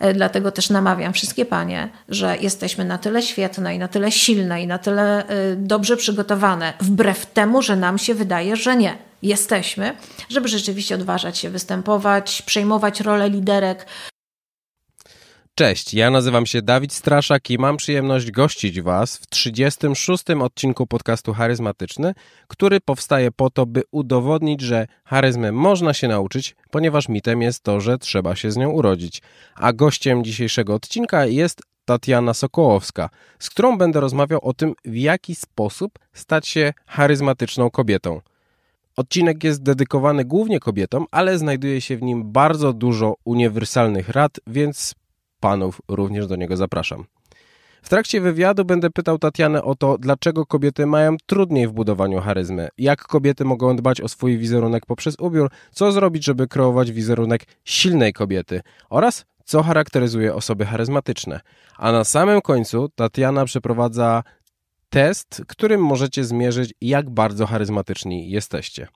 E, dlatego też namawiam wszystkie panie, że jesteśmy na tyle świetne i na tyle silne i na tyle e, dobrze przygotowane, wbrew temu, że nam się wydaje, że nie. Jesteśmy, żeby rzeczywiście odważać się występować, przejmować rolę liderek, Cześć, ja nazywam się Dawid Straszak i mam przyjemność gościć Was w 36. odcinku podcastu Charyzmatyczny, który powstaje po to, by udowodnić, że charyzmy można się nauczyć, ponieważ mitem jest to, że trzeba się z nią urodzić. A gościem dzisiejszego odcinka jest Tatiana Sokołowska, z którą będę rozmawiał o tym, w jaki sposób stać się charyzmatyczną kobietą. Odcinek jest dedykowany głównie kobietom, ale znajduje się w nim bardzo dużo uniwersalnych rad, więc panów również do niego zapraszam. W trakcie wywiadu będę pytał Tatianę o to, dlaczego kobiety mają trudniej w budowaniu charyzmy, jak kobiety mogą dbać o swój wizerunek poprzez ubiór, co zrobić, żeby kreować wizerunek silnej kobiety oraz co charakteryzuje osoby charyzmatyczne. A na samym końcu Tatiana przeprowadza test, którym możecie zmierzyć, jak bardzo charyzmatyczni jesteście.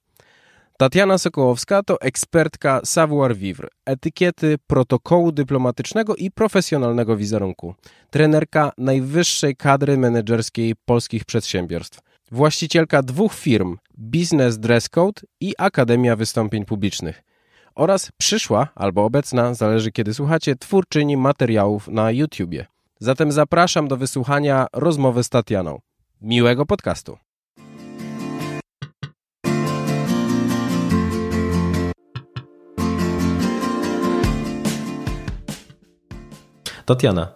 Tatiana Sokołowska to ekspertka savoir-vivre, etykiety, protokołu dyplomatycznego i profesjonalnego wizerunku. Trenerka najwyższej kadry menedżerskiej polskich przedsiębiorstw. Właścicielka dwóch firm Business Dress Code i Akademia Wystąpień Publicznych. Oraz przyszła albo obecna, zależy kiedy słuchacie, twórczyni materiałów na YouTubie. Zatem zapraszam do wysłuchania rozmowy z Tatianą. Miłego podcastu. Tatiana,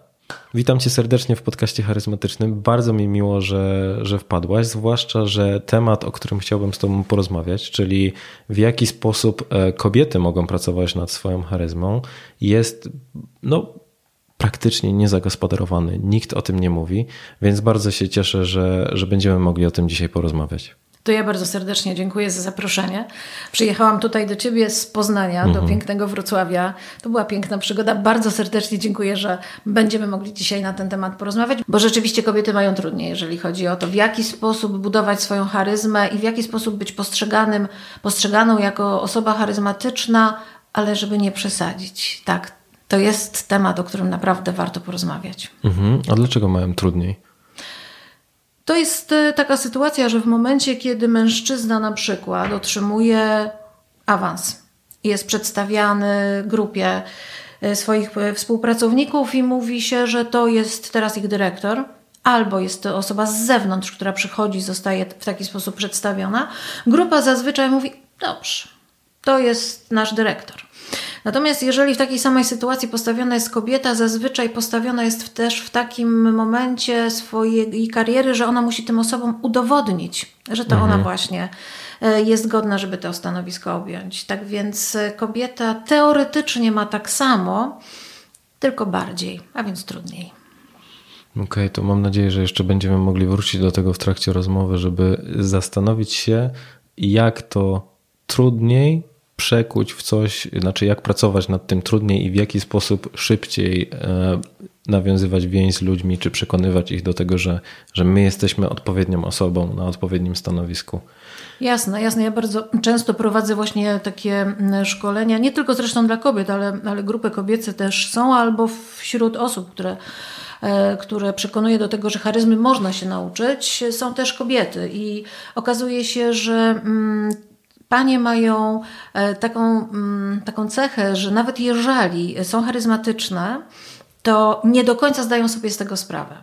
witam cię serdecznie w podcaście charyzmatycznym. Bardzo mi miło, że, że wpadłaś, zwłaszcza, że temat, o którym chciałbym z tobą porozmawiać, czyli w jaki sposób e, kobiety mogą pracować nad swoją charyzmą, jest no, praktycznie niezagospodarowany. Nikt o tym nie mówi, więc bardzo się cieszę, że, że będziemy mogli o tym dzisiaj porozmawiać. To ja bardzo serdecznie dziękuję za zaproszenie. Przyjechałam tutaj do Ciebie z Poznania, mhm. do pięknego Wrocławia. To była piękna przygoda. Bardzo serdecznie dziękuję, że będziemy mogli dzisiaj na ten temat porozmawiać, bo rzeczywiście kobiety mają trudniej, jeżeli chodzi o to, w jaki sposób budować swoją charyzmę i w jaki sposób być postrzeganym, postrzeganą jako osoba charyzmatyczna, ale żeby nie przesadzić. Tak, to jest temat, o którym naprawdę warto porozmawiać. Mhm. A dlaczego mają trudniej? To jest e, taka sytuacja, że w momencie, kiedy mężczyzna na przykład otrzymuje awans, jest przedstawiany grupie e, swoich e, współpracowników i mówi się, że to jest teraz ich dyrektor, albo jest to osoba z zewnątrz, która przychodzi, zostaje w taki sposób przedstawiona, grupa zazwyczaj mówi: Dobrze, to jest nasz dyrektor. Natomiast jeżeli w takiej samej sytuacji postawiona jest kobieta, zazwyczaj postawiona jest też w takim momencie swojej kariery, że ona musi tym osobom udowodnić, że to mhm. ona właśnie e, jest godna, żeby to stanowisko objąć. Tak więc e, kobieta teoretycznie ma tak samo, tylko bardziej, a więc trudniej. Okej, okay, to mam nadzieję, że jeszcze będziemy mogli wrócić do tego w trakcie rozmowy, żeby zastanowić się, jak to trudniej przekuć w coś, znaczy jak pracować nad tym trudniej i w jaki sposób szybciej e, nawiązywać więź z ludźmi, czy przekonywać ich do tego, że, że my jesteśmy odpowiednią osobą na odpowiednim stanowisku. Jasne, jasne. Ja bardzo często prowadzę właśnie takie mm, szkolenia, nie tylko zresztą dla kobiet, ale, ale grupy kobiece też są, albo wśród osób, które e, które przekonuje do tego, że charyzmy można się nauczyć, są też kobiety. I okazuje się, że mm, Panie mają e, taką, mm, taką cechę, że nawet jeżeli są charyzmatyczne, to nie do końca zdają sobie z tego sprawę.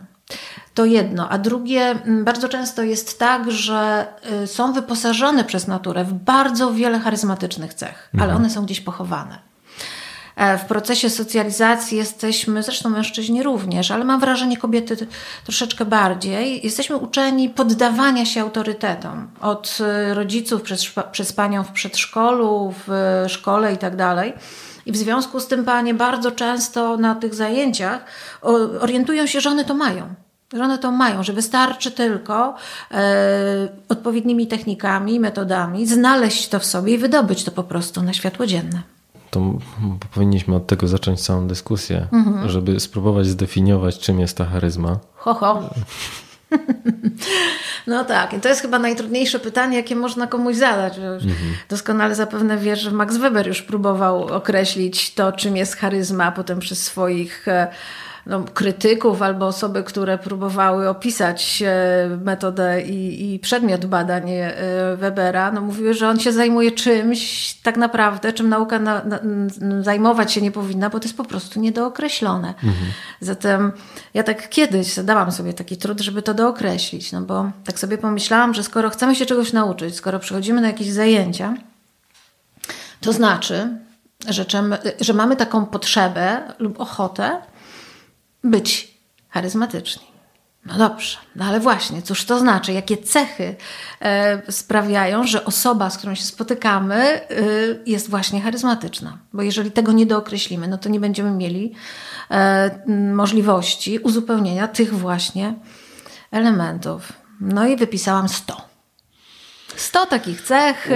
To jedno. A drugie, mm, bardzo często jest tak, że y, są wyposażone przez naturę w bardzo wiele charyzmatycznych cech, mhm. ale one są gdzieś pochowane. E, w procesie socjalizacji jesteśmy, zresztą mężczyźni również, ale mam wrażenie kobiety troszeczkę bardziej, jesteśmy uczeni poddawania się autorytetom od e, rodziców przez, przez panią w przedszkolu, w szkole i tak dalej. I w związku z tym panie bardzo często na tych zajęciach orientują się, że one to mają. Że one to mają, że wystarczy tylko e, odpowiednimi technikami, metodami znaleźć to w sobie i wydobyć to po prostu na światło dzienne to powinniśmy od tego zacząć całą dyskusję, mhm. żeby spróbować zdefiniować, czym jest ta charyzma. Ho, ho. No tak, i to jest chyba najtrudniejsze pytanie, jakie można komuś zadać. Mhm. Doskonale zapewne wiesz, że Max Weber już próbował określić to, czym jest charyzma, a potem przez swoich e, no, krytyków albo osoby, które próbowały opisać e, metodę i, i przedmiot badań e, Webera, no, mówiły, że on się zajmuje czymś tak naprawdę, czym nauka na, na, zajmować się nie powinna, bo to jest po prostu niedookreślone. Mhm. Zatem ja tak kiedyś zadałam sobie taki trud, żeby to dookreślić, no bo tak sobie pomyślałam, że skoro chcemy się czegoś nauczyć, skoro przychodzimy na jakieś zajęcia, to znaczy, że, czym, że mamy taką potrzebę lub ochotę, być charyzmatyczni. No dobrze, no ale właśnie, cóż to znaczy? Jakie cechy e, sprawiają, że osoba, z którą się spotykamy, e, jest właśnie charyzmatyczna? Bo jeżeli tego nie dookreślimy, no to nie będziemy mieli e, możliwości uzupełnienia tych właśnie elementów. No i wypisałam 100. 100 takich cech,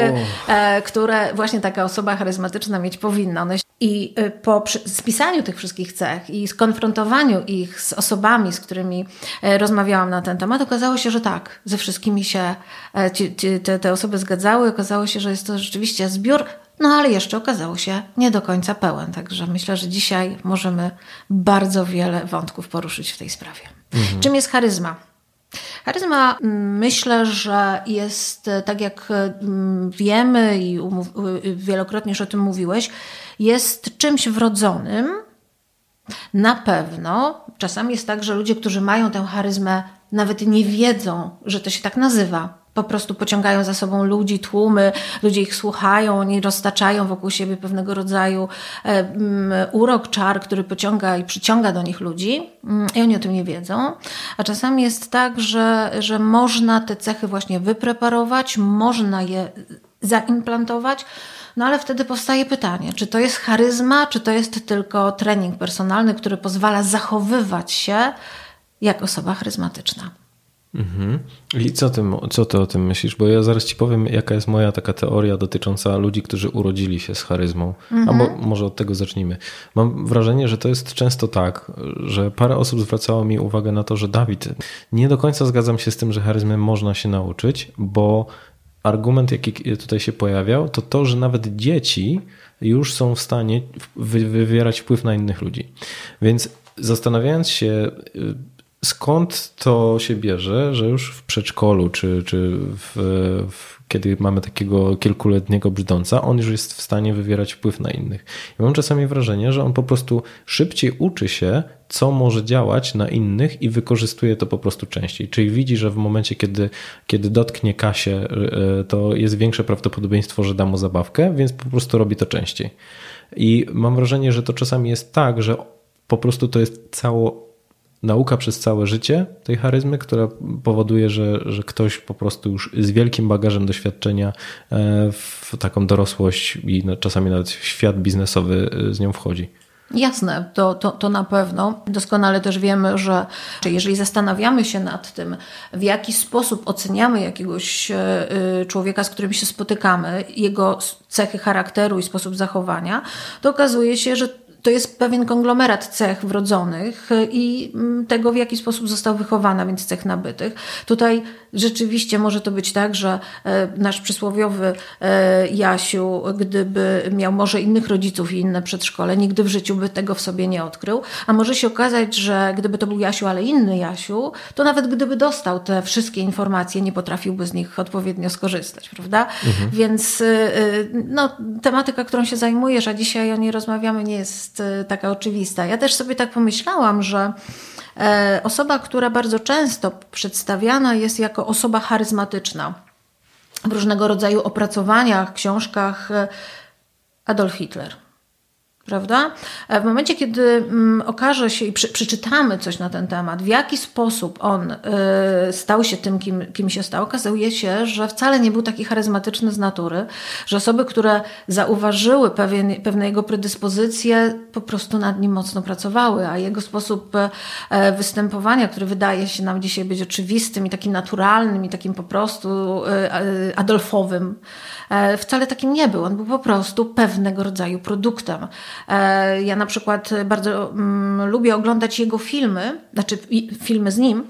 e, które właśnie taka osoba charyzmatyczna mieć powinna. One i y, po spisaniu tych wszystkich cech i skonfrontowaniu ich z osobami, z którymi e, rozmawiałam na ten temat, okazało się, że tak, ze wszystkimi się e, ci, ci, te, te osoby zgadzały. Okazało się, że jest to rzeczywiście zbiór, no ale jeszcze okazało się nie do końca pełen. Także myślę, że dzisiaj możemy bardzo wiele wątków poruszyć w tej sprawie. Mhm. Czym jest charyzma? Charyzma mm, myślę, że jest, e, tak jak mm, wiemy i wielokrotnie już o tym mówiłeś, jest czymś wrodzonym. Na pewno czasami jest tak, że ludzie, którzy mają tę charyzmę, nawet nie wiedzą, że to się tak nazywa. Po prostu pociągają za sobą ludzi, tłumy, ludzie ich słuchają, oni roztaczają wokół siebie pewnego rodzaju e, mm, urok, czar, który pociąga i przyciąga do nich ludzi mm, i oni o tym nie wiedzą. A czasami jest tak, że, że można te cechy właśnie wypreparować, można je zaimplantować, no ale wtedy powstaje pytanie, czy to jest charyzma, czy to jest tylko trening personalny, który pozwala zachowywać się jak osoba charyzmatyczna. Mhm. I co, tym, co ty o tym myślisz? Bo ja zaraz ci powiem, jaka jest moja taka teoria dotycząca ludzi, którzy urodzili się z charyzmą. Mhm. Albo może od tego zacznijmy. Mam wrażenie, że to jest często tak, że parę osób zwracało mi uwagę na to, że Dawid, nie do końca zgadzam się z tym, że charyzmy można się nauczyć, bo argument, jaki tutaj się pojawiał, to to, że nawet dzieci już są w stanie wywierać wpływ na innych ludzi. Więc zastanawiając się, y, skąd to się bierze, że już w przedszkolu czy, czy w, w kiedy mamy takiego kilkuletniego brzdąca, on już jest w stanie wywierać wpływ na innych. Ja mam czasami wrażenie, że on po prostu szybciej uczy się, co może działać na innych i wykorzystuje to po prostu częściej. Czyli widzi, że w momencie, kiedy, kiedy dotknie Kasię, e, to jest większe prawdopodobieństwo, że da mu zabawkę, więc po prostu robi to częściej. I mam wrażenie, że to czasami jest tak, że po prostu to jest cało nauka przez całe życie tej charyzmy, która powoduje, że, że ktoś po prostu już z wielkim bagażem doświadczenia e, w taką dorosłość i czasami nawet w świat biznesowy e, z nią wchodzi. Jasne, to, to, to na pewno. Doskonale też wiemy, że jeżeli zastanawiamy się nad tym, w jaki sposób oceniamy jakiegoś e, człowieka, z którym się spotykamy, jego cechy charakteru i sposób zachowania, to okazuje się, że to jest pewien konglomerat cech wrodzonych i mm, tego, w jaki sposób został wychowana, więc cech nabytych. Tutaj rzeczywiście może to być tak, że e, nasz przysłowiowy e, Jasiu, gdyby miał może innych rodziców i inne przedszkole, nigdy w życiu by tego w sobie nie odkrył. A może się okazać, że gdyby to był Jasiu, ale inny Jasiu, to nawet gdyby dostał te wszystkie informacje, nie potrafiłby z nich odpowiednio skorzystać, prawda? Mhm. Więc e, no, tematyka, którą się zajmujesz, a dzisiaj o niej rozmawiamy, nie jest taka oczywista. Ja też sobie tak pomyślałam, że E, osoba, która bardzo często przedstawiana jest jako osoba charyzmatyczna w różnego rodzaju opracowaniach, książkach e, Adolf Hitler prawda? E, w momencie, kiedy mm, okaże się i przy, przeczytamy coś na ten temat, w jaki sposób on y, stał się tym, kim, kim się stał, okazuje się, że wcale nie był taki charyzmatyczny z natury, że osoby, które zauważyły pewien, pewne jego predyspozycje, po prostu nad nim mocno pracowały, a jego sposób y, występowania, który wydaje się nam dzisiaj być oczywistym i takim naturalnym i takim po prostu adolfowym, wcale takim nie był. On był po prostu pewnego rodzaju produktem. E, ja na przykład bardzo mm, lubię oglądać jego filmy, znaczy filmy z nim,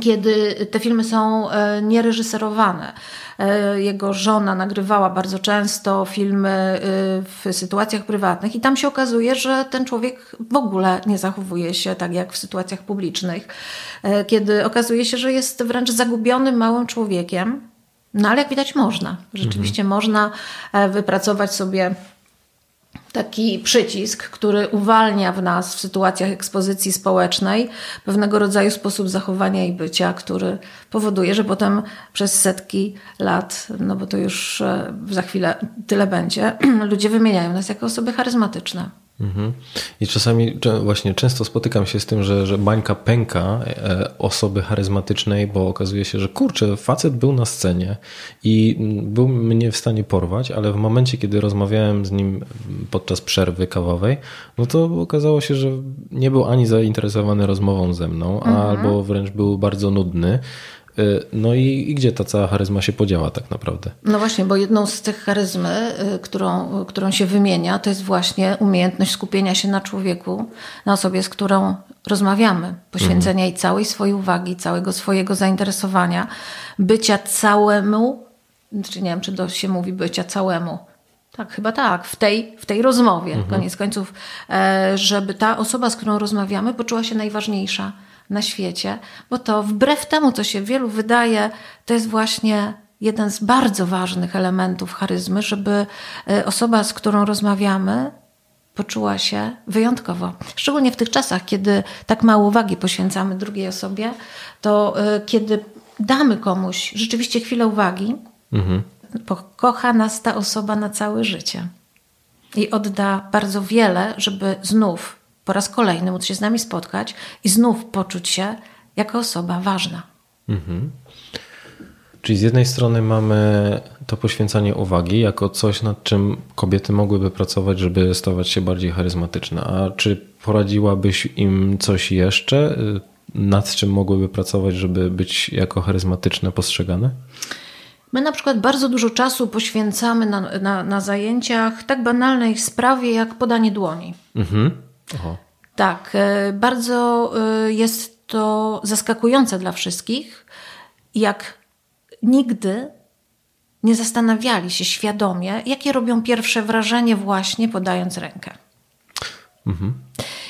kiedy te filmy są e, niereżyserowane. E, jego żona nagrywała bardzo często filmy w sytuacjach prywatnych, i tam się okazuje, że ten człowiek w ogóle nie zachowuje się tak jak w sytuacjach publicznych, kiedy okazuje się, że jest wręcz zagubionym małym człowiekiem. No ale jak widać, można. Rzeczywiście mhm. można wypracować sobie taki przycisk, który uwalnia w nas w sytuacjach ekspozycji społecznej pewnego rodzaju sposób zachowania i bycia, który powoduje, że potem przez setki lat, no bo to już e, za chwilę tyle będzie, ludzie wymieniają nas jako osoby charyzmatyczne. Mhm. I czasami właśnie często spotykam się z tym, że, że bańka pęka e, osoby charyzmatycznej, bo okazuje się, że kurczę, facet był na scenie i był mnie w stanie porwać, ale w momencie, kiedy rozmawiałem z nim podczas przerwy kawowej, no to okazało się, że nie był ani zainteresowany rozmową ze mną, mhm. albo wręcz był bardzo nudny. Y, no i, i, gdzie ta cała charyzma się podziała tak naprawdę? No właśnie, bo jedną z tych charyzmy, y, którą, którą się wymienia, to jest właśnie umiejętność skupienia się na człowieku, na osobie, z którą rozmawiamy, poświęcenia mhm. jej całej swojej uwagi, całego swojego zainteresowania, bycia całemu, czy nie wiem, czy to się mówi bycia całemu, tak, chyba tak, w tej, w tej rozmowie, mhm. koniec końców, e, żeby ta osoba, z którą rozmawiamy, poczuła się najważniejsza na świecie, bo to wbrew temu, co się wielu wydaje, to jest właśnie jeden z bardzo ważnych elementów charyzmy, żeby e, osoba, z którą rozmawiamy, poczuła się wyjątkowo. Szczególnie w tych czasach, kiedy tak mało uwagi poświęcamy drugiej osobie, to e, kiedy damy komuś rzeczywiście chwilę uwagi, mhm. pokocha nas ta osoba na całe życie i odda bardzo wiele, żeby znów po raz kolejny móc się z nami spotkać i znów poczuć się jako osoba ważna. Mhm. Czyli z jednej strony mamy to poświęcanie uwagi jako coś, nad czym kobiety mogłyby pracować, żeby stawać się bardziej charyzmatyczne. A czy poradziłabyś im coś jeszcze, nad czym mogłyby pracować, żeby być jako charyzmatyczne postrzegane? My na przykład bardzo dużo czasu poświęcamy na, na, na zajęciach tak banalnej sprawie jak podanie dłoni. Mhm. Aha. Tak, e, bardzo e, jest to zaskakujące dla wszystkich, jak nigdy nie zastanawiali się świadomie, jakie robią pierwsze wrażenie właśnie podając rękę. Mhm.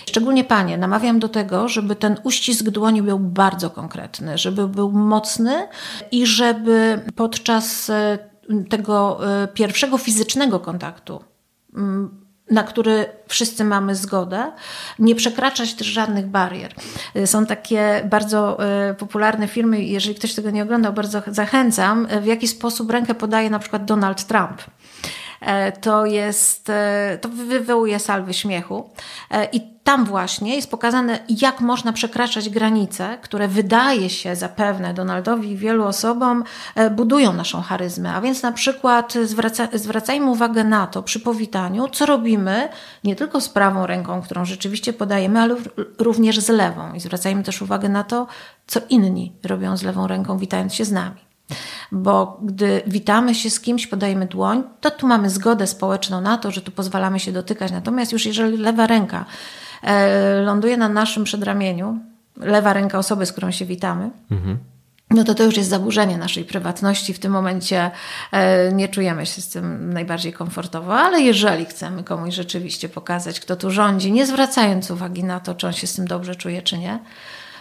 Szczególnie panie, namawiam do tego, żeby ten uścisk dłoni był bardzo konkretny, żeby był mocny i żeby podczas e, tego pierwszego fizycznego kontaktu mm, na który wszyscy mamy zgodę, nie przekraczać też żadnych barier. Są takie bardzo e, popularne filmy, jeżeli ktoś tego nie oglądał, bardzo zachęcam, w jaki sposób rękę podaje na przykład Donald Trump. E, to jest, e, to wywołuje salwy śmiechu. E, I tam właśnie jest pokazane, jak można przekraczać granice, które wydaje się zapewne Donaldowi i wielu osobom budują naszą charyzmę. A więc na przykład zwraca, zwracajmy uwagę na to przy powitaniu, co robimy nie tylko z prawą ręką, którą rzeczywiście podajemy, ale również z lewą. I zwracajmy też uwagę na to, co inni robią z lewą ręką, witając się z nami. Bo gdy witamy się z kimś, podajemy dłoń, to tu mamy zgodę społeczną na to, że tu pozwalamy się dotykać. Natomiast już jeżeli lewa ręka e, ląduje na naszym przedramieniu, lewa ręka osoby, z którą się witamy, mhm. no to to już jest zaburzenie naszej prywatności. W tym momencie e, nie czujemy się z tym najbardziej komfortowo, ale jeżeli chcemy komuś rzeczywiście pokazać, kto tu rządzi, nie zwracając uwagi na to, czy on się z tym dobrze czuje, czy nie,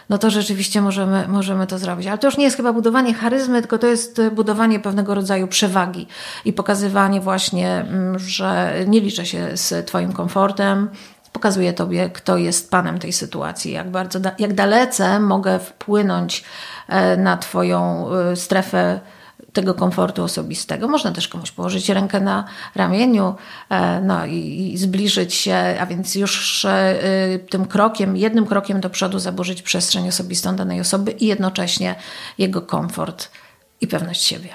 no to rzeczywiście możemy, możemy to zrobić. Ale to już nie jest chyba budowanie charyzmy, tylko to jest budowanie pewnego rodzaju przewagi i pokazywanie właśnie, mm, że nie liczę się z Twoim komfortem, pokazuje Tobie, kto jest panem tej sytuacji, jak bardzo, jak dalece mogę wpłynąć e, na Twoją e, strefę tego komfortu osobistego. Można też komuś położyć rękę na ramieniu e, no i, i zbliżyć się, a więc już e, tym krokiem, jednym krokiem do przodu zaburzyć przestrzeń osobistą danej osoby i jednocześnie jego komfort i pewność siebie.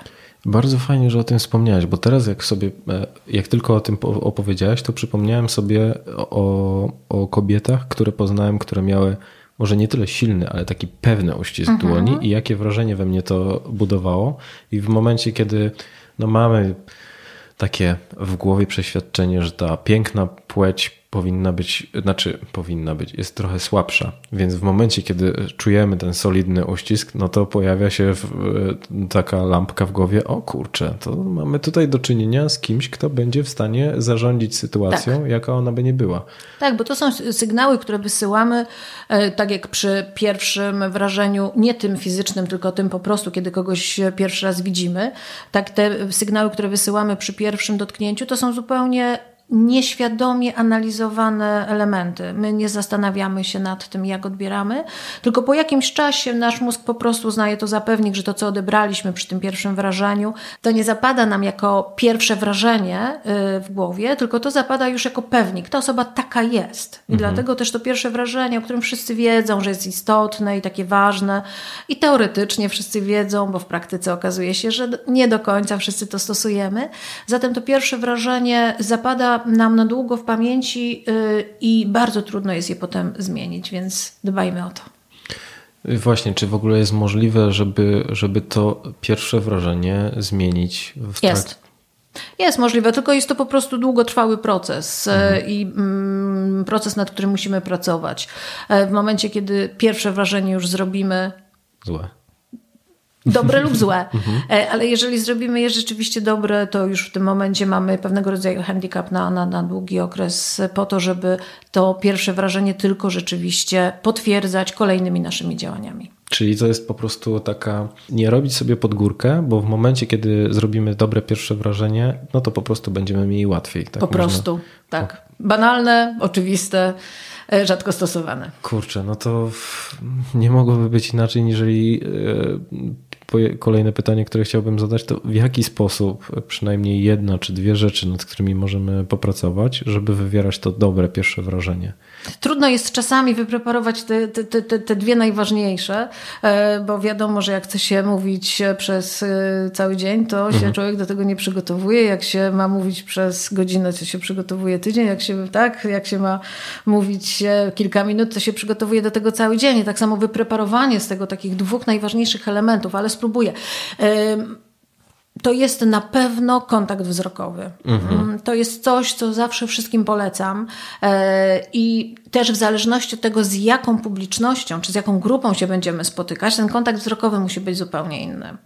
Bardzo fajnie, że o tym wspomniałeś, bo teraz jak sobie, e, jak tylko o tym opowiedziałeś, to przypomniałem sobie o, o kobietach, które poznałem, które miały może nie tyle silny, ale taki pewny uścisk mhm. dłoni i jakie wrażenie we mnie to budowało. I w momencie, kiedy no mamy takie w głowie przeświadczenie, że ta piękna płeć powinna być, znaczy powinna być, jest trochę słabsza. Więc w momencie, kiedy czujemy ten solidny uścisk, no to pojawia się w, taka lampka w głowie, o kurczę, to mamy tutaj do czynienia z kimś, kto będzie w stanie zarządzić sytuacją, tak. jaka ona by nie była. Tak, bo to są sygnały, które wysyłamy, e, tak jak przy pierwszym wrażeniu, nie tym fizycznym, tylko tym po prostu, kiedy kogoś pierwszy raz widzimy. Tak, te sygnały, które wysyłamy przy pierwszym dotknięciu, to są zupełnie nieświadomie analizowane elementy. My nie zastanawiamy się nad tym, jak odbieramy, tylko po jakimś czasie nasz mózg po prostu uznaje to za pewnik, że to, co odebraliśmy przy tym pierwszym wrażeniu, to nie zapada nam jako pierwsze wrażenie y, w głowie, tylko to zapada już jako pewnik. Ta osoba taka jest. I mhm. dlatego też to pierwsze wrażenie, o którym wszyscy wiedzą, że jest istotne i takie ważne, i teoretycznie wszyscy wiedzą, bo w praktyce okazuje się, że nie do końca wszyscy to stosujemy. Zatem to pierwsze wrażenie zapada nam na długo w pamięci y, i bardzo trudno jest je potem zmienić, więc dbajmy o to. Właśnie, czy w ogóle jest możliwe, żeby, żeby to pierwsze wrażenie zmienić w trakcie? Jest. Jest możliwe, tylko jest to po prostu długotrwały proces y, mhm. i mm, proces, nad którym musimy pracować. E, w momencie, kiedy pierwsze wrażenie już zrobimy. Złe Dobre lub złe. E, ale jeżeli zrobimy je rzeczywiście dobre, to już w tym momencie mamy pewnego rodzaju handicap na, na, na długi okres po to, żeby to pierwsze wrażenie tylko rzeczywiście potwierdzać kolejnymi naszymi działaniami. Czyli to jest po prostu taka, nie robić sobie pod górkę, bo w momencie, kiedy zrobimy dobre pierwsze wrażenie, no to po prostu będziemy mieli łatwiej. Tak po można... prostu, tak. Banalne, oczywiste, e, rzadko stosowane. Kurczę, no to nie mogłoby być inaczej, niżeli e, kolejne pytanie, które chciałbym zadać, to w jaki sposób przynajmniej jedna czy dwie rzeczy, nad którymi możemy popracować, żeby wywierać to dobre pierwsze wrażenie? Trudno jest czasami wypreparować te, te, te, te dwie najważniejsze, e, bo wiadomo, że jak chce się mówić przez e, cały dzień, to się mhm. człowiek do tego nie przygotowuje. Jak się ma mówić przez godzinę, to się przygotowuje tydzień. Jak się, tak, jak się ma mówić kilka minut, to się przygotowuje do tego cały dzień. I tak samo wypreparowanie z tego takich dwóch najważniejszych elementów, ale spróbuję to jest na pewno kontakt wzrokowy. Mhm. Mm, to jest coś, co zawsze wszystkim polecam. E, I też w zależności od tego, z jaką publicznością czy z jaką grupą się będziemy spotykać, ten kontakt wzrokowy musi być zupełnie inny.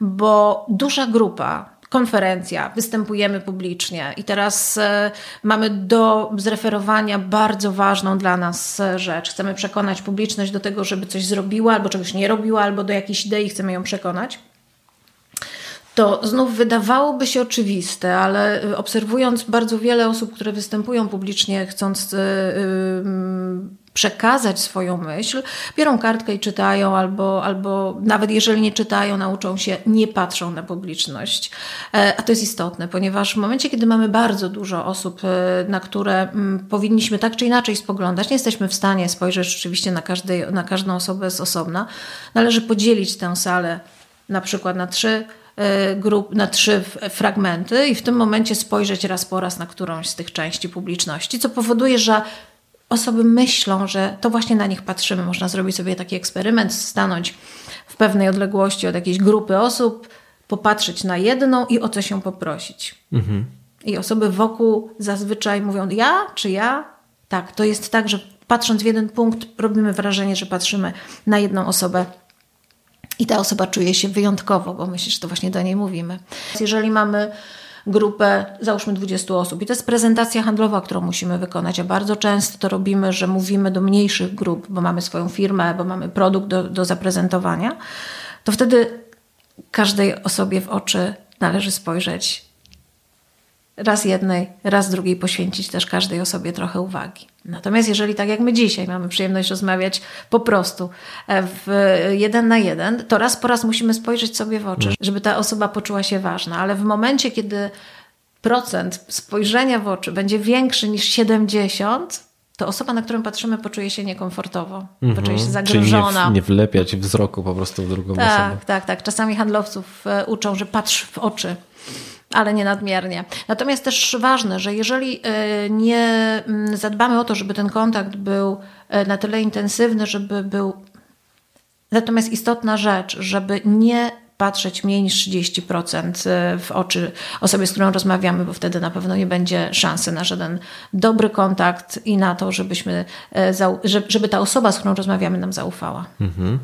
Bo duża grupa, konferencja, występujemy publicznie i teraz e, mamy do zreferowania bardzo ważną dla nas rzecz. Chcemy przekonać publiczność do tego, żeby coś zrobiła, albo czegoś nie robiła, albo do jakiejś idei chcemy ją przekonać to znów wydawałoby się oczywiste, ale y, obserwując bardzo wiele osób, które występują publicznie, chcąc yy, przekazać swoją myśl, biorą kartkę i czytają, albo, albo nawet jeżeli nie czytają, nauczą się, nie patrzą na publiczność. E, a to jest istotne, ponieważ w momencie, kiedy mamy bardzo dużo osób, na które mm, powinniśmy tak czy inaczej spoglądać, nie jesteśmy w stanie spojrzeć rzeczywiście na, na każdą osobę z osobna, należy podzielić tę salę na przykład na trzy grup, na trzy fragmenty i w tym momencie spojrzeć raz po raz na którąś z tych części publiczności, co powoduje, że osoby myślą, że to właśnie na nich patrzymy. Można zrobić sobie taki eksperyment, stanąć w pewnej odległości od jakiejś grupy osób, popatrzeć na jedną i o co się poprosić. Mhm. I osoby wokół zazwyczaj mówią: Ja czy ja? Tak, to jest tak, że patrząc w jeden punkt, robimy wrażenie, że patrzymy na jedną osobę i ta osoba czuje się wyjątkowo, bo myślę, że to właśnie do niej mówimy. Jeżeli mamy grupę, załóżmy 20 osób, i to jest prezentacja handlowa, którą musimy wykonać, a bardzo często to robimy, że mówimy do mniejszych grup, bo mamy swoją firmę, bo mamy produkt do, do zaprezentowania, to wtedy każdej osobie w oczy należy spojrzeć raz jednej, raz drugiej poświęcić też każdej osobie trochę uwagi. Natomiast jeżeli tak jak my dzisiaj mamy przyjemność rozmawiać po prostu e, w jeden na jeden, to raz po raz musimy spojrzeć sobie w oczy, żeby ta osoba poczuła się ważna. Ale w momencie, kiedy procent spojrzenia w oczy będzie większy niż 70, to osoba, na którą patrzymy, poczuje się niekomfortowo, mm -hmm. poczuje się zagrożona. Czyli nie, nie wlepiać wzroku po prostu w drugą tak, osobę. Tak, tak, tak. Czasami handlowców e, uczą, że patrz w oczy ale nie nadmiernie. Natomiast też ważne, że jeżeli e, nie mm, zadbamy o to, żeby ten kontakt był e, na tyle intensywny, żeby był. Natomiast istotna rzecz, żeby nie patrzeć mniej niż 30% e, w oczy osobie, z którą rozmawiamy, bo wtedy na pewno nie będzie szansy na żaden dobry kontakt i na to, żebyśmy, e, żeby ta osoba, z którą rozmawiamy, nam zaufała. Mhm.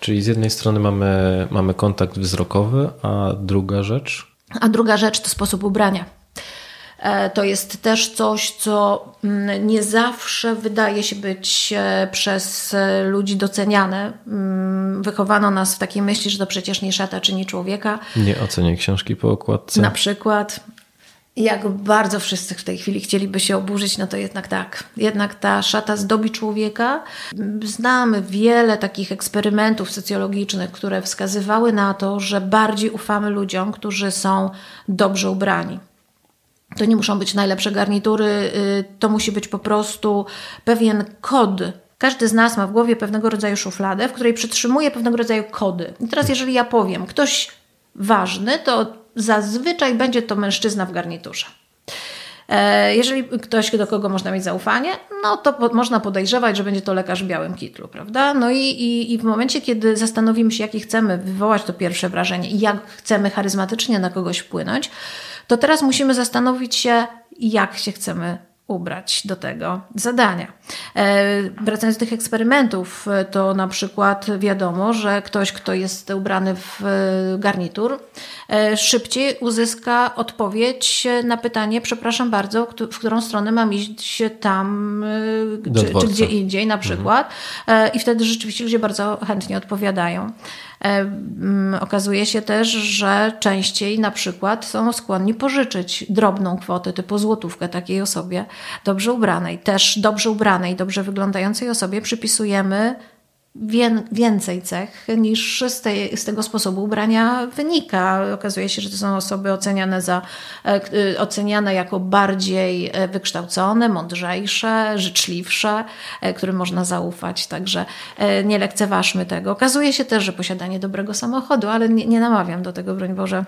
Czyli z jednej strony mamy, mamy kontakt wzrokowy, a druga rzecz? A druga rzecz to sposób ubrania. E, to jest też coś, co mm, nie zawsze wydaje się być e, przez e, ludzi doceniane. Mm, wychowano nas w takiej myśli, że to przecież nie szata czyni człowieka. Nie oceniaj książki po okładce. Na przykład. Jak bardzo wszyscy w tej chwili chcieliby się oburzyć, no to jednak tak. Jednak ta szata zdobi człowieka. Znamy wiele takich eksperymentów socjologicznych, które wskazywały na to, że bardziej ufamy ludziom, którzy są dobrze ubrani. To nie muszą być najlepsze garnitury, y, to musi być po prostu pewien kod. Każdy z nas ma w głowie pewnego rodzaju szufladę, w której przytrzymuje pewnego rodzaju kody. I teraz, jeżeli ja powiem, ktoś ważny, to zazwyczaj będzie to mężczyzna w garniturze. E, jeżeli ktoś, do kogo można mieć zaufanie, no to po, można podejrzewać, że będzie to lekarz w białym kitlu, prawda? No i, i, i w momencie, kiedy zastanowimy się, jakie chcemy wywołać to pierwsze wrażenie i jak chcemy charyzmatycznie na kogoś wpłynąć, to teraz musimy zastanowić się, jak się chcemy ubrać do tego zadania. E, wracając do tych eksperymentów, to na przykład wiadomo, że ktoś, kto jest ubrany w garnitur, e, szybciej uzyska odpowiedź na pytanie, przepraszam bardzo, w którą stronę mam iść tam, e, czy, czy, gdzie indziej na przykład. Mhm. I wtedy rzeczywiście ludzie bardzo chętnie odpowiadają. Okazuje się też, że częściej na przykład są skłonni pożyczyć drobną kwotę typu złotówkę takiej osobie dobrze ubranej. Też dobrze ubranej, dobrze wyglądającej osobie przypisujemy więcej cech niż z, tej, z tego sposobu ubrania wynika. Okazuje się, że to są osoby oceniane, za, e, e, oceniane jako bardziej e, wykształcone, mądrzejsze, życzliwsze, którym można zaufać. Także nie lekceważmy tego. Okazuje się też, że posiadanie dobrego samochodu, ale nie, nie namawiam do tego, broń Boże,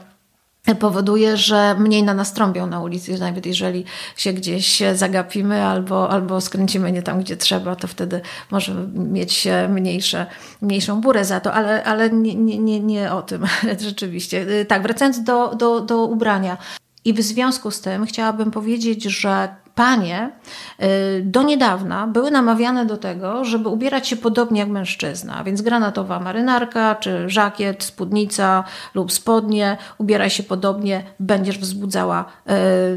powoduje, że mniej na nas trąbią na ulicy, nawet jeżeli się gdzieś zagapimy albo, albo skręcimy nie tam, gdzie trzeba, to wtedy możemy mieć mniejsze, mniejszą burę za to, ale, ale nie, nie, nie o tym rzeczywiście. Tak, wracając do, do, do ubrania. I w związku z tym chciałabym powiedzieć, że panie y, do niedawna były namawiane do tego, żeby ubierać się podobnie jak mężczyzna, więc granatowa marynarka, czy żakiet, spódnica lub spodnie, ubieraj się podobnie, będziesz wzbudzała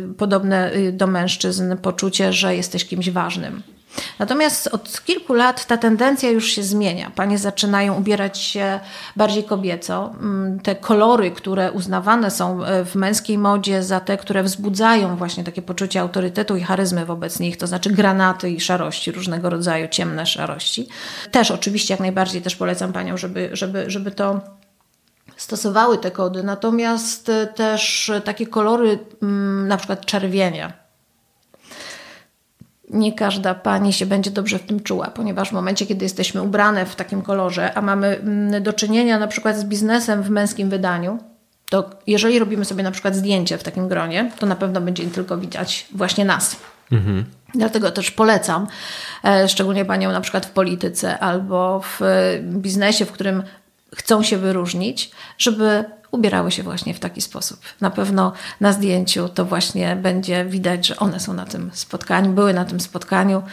y, podobne y, do mężczyzn poczucie, że jesteś kimś ważnym. Natomiast od kilku lat ta tendencja już się zmienia. Panie zaczynają ubierać się bardziej kobieco. Mm, te kolory, które uznawane są e, w męskiej modzie za te, które wzbudzają właśnie takie poczucie autorytetu i charyzmy wobec nich, to znaczy granaty i szarości, różnego rodzaju ciemne szarości. Też oczywiście jak najbardziej też polecam paniom, żeby, żeby, żeby to stosowały te kody, natomiast e, też takie kolory, mm, na przykład czerwienia, nie każda pani się będzie dobrze w tym czuła, ponieważ w momencie, kiedy jesteśmy ubrane w takim kolorze, a mamy mm, do czynienia na przykład z biznesem w męskim wydaniu, to jeżeli robimy sobie na przykład zdjęcie w takim gronie, to na pewno będzie tylko widać właśnie nas. Mhm. Dlatego też polecam, e, szczególnie panią na przykład w polityce albo w biznesie, w którym chcą się wyróżnić, żeby ubierały się właśnie w taki sposób. Na pewno na zdjęciu to właśnie będzie widać, że one są na tym spotkaniu, były na tym spotkaniu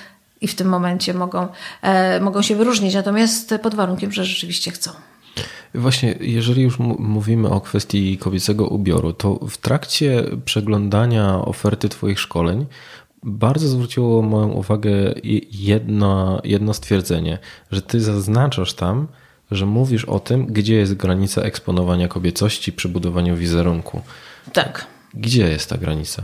i w tym momencie mogą, e, mogą się wyróżnić, natomiast pod warunkiem, że rzeczywiście chcą. Właśnie, jeżeli już mówimy o kwestii kobiecego ubioru, to w trakcie przeglądania oferty Twoich szkoleń bardzo zwróciło moją uwagę jedno, jedno stwierdzenie, że Ty zaznaczasz tam, że mówisz o tym, gdzie jest granica eksponowania kobiecości przy budowaniu wizerunku. Tak. Gdzie jest ta granica?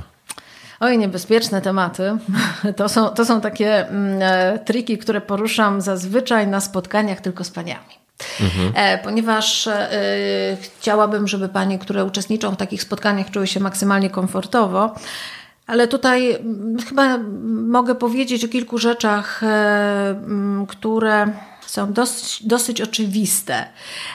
Oj, niebezpieczne tematy. To są, to są takie mm, e, triki, które poruszam zazwyczaj na spotkaniach tylko z paniami. Mhm. E, ponieważ e, chciałabym, żeby panie, które uczestniczą w takich spotkaniach, czuły się maksymalnie komfortowo. Ale tutaj mm, chyba mogę powiedzieć o kilku rzeczach, mm, które są dosyć, dosyć oczywiste.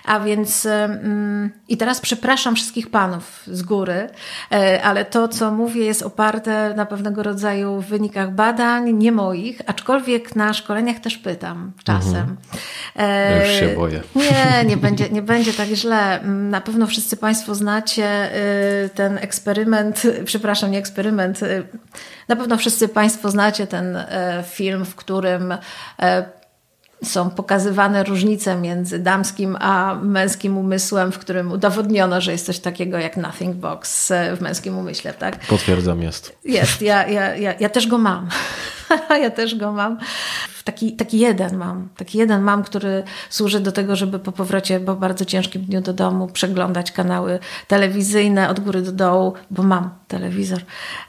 A więc mm, i teraz przepraszam wszystkich panów z góry, e, ale to, co mówię, jest oparte na pewnego rodzaju wynikach badań, nie moich, aczkolwiek na szkoleniach też pytam czasem. Mhm. Ja już się boję. Nie, nie będzie, nie będzie tak źle. Na pewno wszyscy Państwo znacie ten eksperyment, przepraszam, nie eksperyment, na pewno wszyscy Państwo znacie ten film, w którym są pokazywane różnice między damskim a męskim umysłem, w którym udowodniono, że jest coś takiego jak nothing box w męskim umyśle, tak? Potwierdzam, jest. Jest, ja, ja, ja, ja też go mam. ja też go mam taki, taki jeden mam, taki jeden mam, który służy do tego, żeby po powrocie po bardzo ciężkim dniu do domu przeglądać kanały telewizyjne od góry do dołu, bo mam telewizor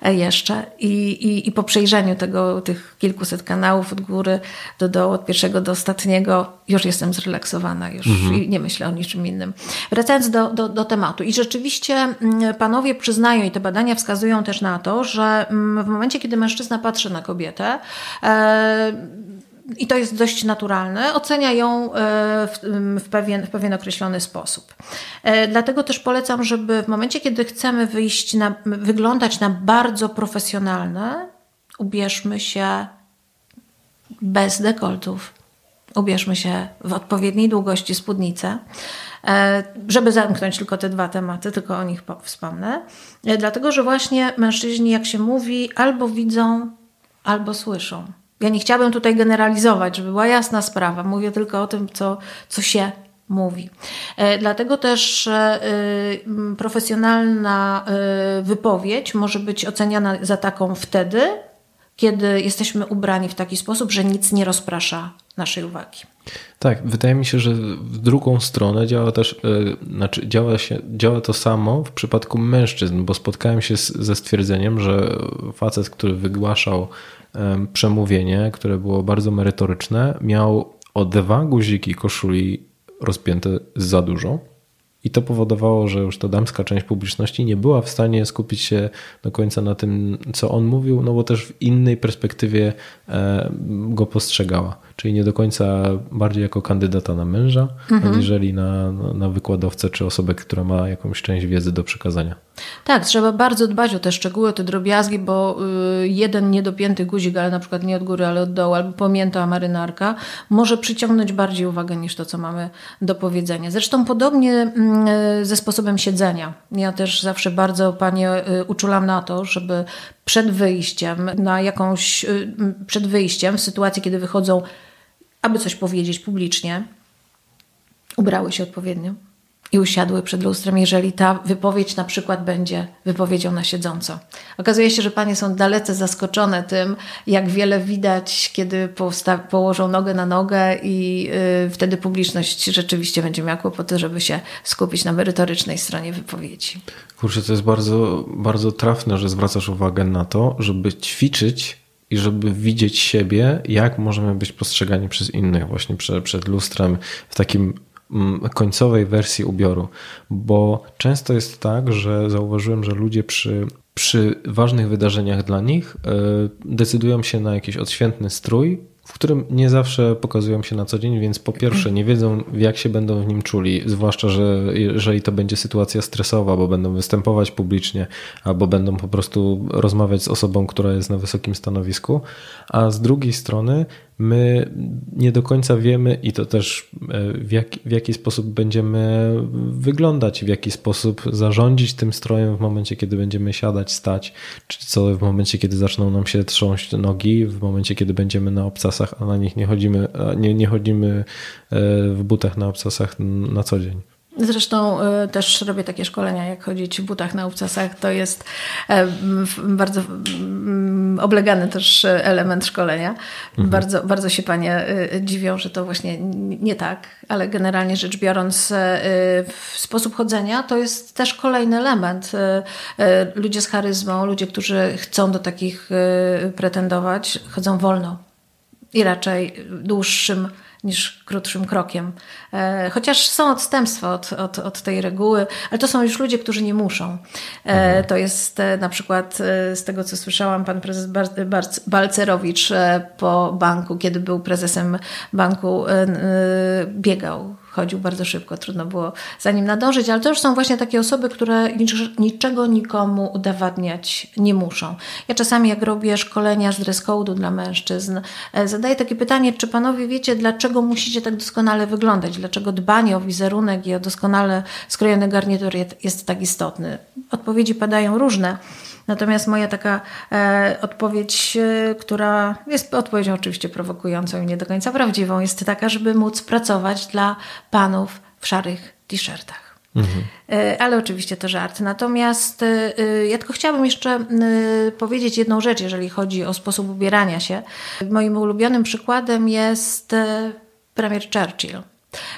e, jeszcze i, i, i po przejrzeniu tego, tych kilkuset kanałów od góry do dołu, od pierwszego do ostatniego, już jestem zrelaksowana, już mhm. nie myślę o niczym innym. Wracając do, do, do tematu i rzeczywiście mm, panowie przyznają i te badania wskazują też na to, że mm, w momencie, kiedy mężczyzna patrzy na kobietę, e, i to jest dość naturalne, ocenia ją e, w, w, pewien, w pewien określony sposób. E, dlatego też polecam, żeby w momencie, kiedy chcemy wyjść na, wyglądać na bardzo profesjonalne, ubierzmy się bez dekoltów. Ubierzmy się w odpowiedniej długości spódnicę, żeby zamknąć tylko te dwa tematy, tylko o nich wspomnę. Dlatego, że właśnie mężczyźni, jak się mówi, albo widzą, albo słyszą. Ja nie chciałabym tutaj generalizować, żeby była jasna sprawa. Mówię tylko o tym, co, co się mówi. E, dlatego też e, profesjonalna e, wypowiedź może być oceniana za taką wtedy, kiedy jesteśmy ubrani w taki sposób, że nic nie rozprasza naszej uwagi. Tak, wydaje mi się, że w drugą stronę działa też, znaczy działa, się, działa to samo w przypadku mężczyzn, bo spotkałem się z, ze stwierdzeniem, że facet, który wygłaszał przemówienie, które było bardzo merytoryczne, miał o dwa guziki koszuli rozpięte za dużo. I to powodowało, że już ta damska część publiczności nie była w stanie skupić się do końca na tym, co on mówił, no bo też w innej perspektywie e, go postrzegała czyli nie do końca bardziej jako kandydata na męża, mhm. aniżeli na, na wykładowcę czy osobę, która ma jakąś część wiedzy do przekazania. Tak, trzeba bardzo dbać o te szczegóły, te drobiazgi, bo y, jeden niedopięty guzik, ale na przykład nie od góry, ale od dołu, albo pomięta marynarka, może przyciągnąć bardziej uwagę niż to, co mamy do powiedzenia. Zresztą podobnie mm, ze sposobem siedzenia. Ja też zawsze bardzo Panie y, uczulam na to, żeby przed wyjściem na jakąś, y, przed wyjściem w sytuacji, kiedy wychodzą aby coś powiedzieć publicznie, ubrały się odpowiednio i usiadły przed lustrem, jeżeli ta wypowiedź na przykład będzie wypowiedzią na siedząco. Okazuje się, że panie są dalece zaskoczone tym, jak wiele widać, kiedy położą nogę na nogę i yy, wtedy publiczność rzeczywiście będzie miała kłopoty, żeby się skupić na merytorycznej stronie wypowiedzi. Kurczę, to jest bardzo, bardzo trafne, że zwracasz uwagę na to, żeby ćwiczyć i żeby widzieć siebie, jak możemy być postrzegani przez innych, właśnie przed, przed lustrem, w takim mm, końcowej wersji ubioru. Bo często jest tak, że zauważyłem, że ludzie przy, przy ważnych wydarzeniach dla nich e, decydują się na jakiś odświętny strój, w którym nie zawsze pokazują się na co dzień, więc po pierwsze nie wiedzą, jak się będą w nim czuli, zwłaszcza, że jeżeli to będzie sytuacja stresowa, bo będą występować publicznie, albo będą po prostu rozmawiać z osobą, która jest na wysokim stanowisku, a z drugiej strony my nie do końca wiemy i to też e, w, jak, w jaki sposób będziemy wyglądać, w jaki sposób zarządzić tym strojem w momencie, kiedy będziemy siadać, stać, czy co w momencie, kiedy zaczną nam się trząść nogi, w momencie, kiedy będziemy na obcasach, a na nich nie chodzimy, nie, nie chodzimy e, w butach na obcasach na co dzień. Zresztą y, też robię takie szkolenia, jak chodzić w butach na obcasach. To jest y, bardzo y, oblegany też element szkolenia. Mhm. Bardzo, bardzo się panie y, dziwią, że to właśnie nie tak, ale generalnie rzecz biorąc, y, sposób chodzenia to jest też kolejny element. Y, ludzie z charyzmą, ludzie, którzy chcą do takich pretendować, chodzą wolno i raczej dłuższym niż krótszym krokiem. E, chociaż są odstępstwa od, od, od tej reguły, ale to są już ludzie, którzy nie muszą. Mhm. To jest na przykład z tego, co słyszałam, pan prezes Balcerowicz po banku, kiedy był prezesem banku, biegał chodził bardzo szybko, trudno było za nim nadążyć, ale to już są właśnie takie osoby, które niczego nikomu udowadniać nie muszą. Ja czasami, jak robię szkolenia z dress code'u dla mężczyzn, e, zadaję takie pytanie, czy panowie wiecie, dlaczego musicie tak doskonale wyglądać, dlaczego dbanie o wizerunek i o doskonale skrojony garnitur jest tak istotny? Odpowiedzi padają różne. Natomiast moja taka e, odpowiedź, e, która jest odpowiedzią oczywiście prowokującą i nie do końca prawdziwą, jest taka, żeby móc pracować dla panów w szarych t-shirtach. Mhm. E, ale oczywiście to żart. Natomiast e, e, ja tylko chciałabym jeszcze powiedzieć jedną rzecz, jeżeli chodzi o sposób ubierania się. Moim ulubionym przykładem jest premier Churchill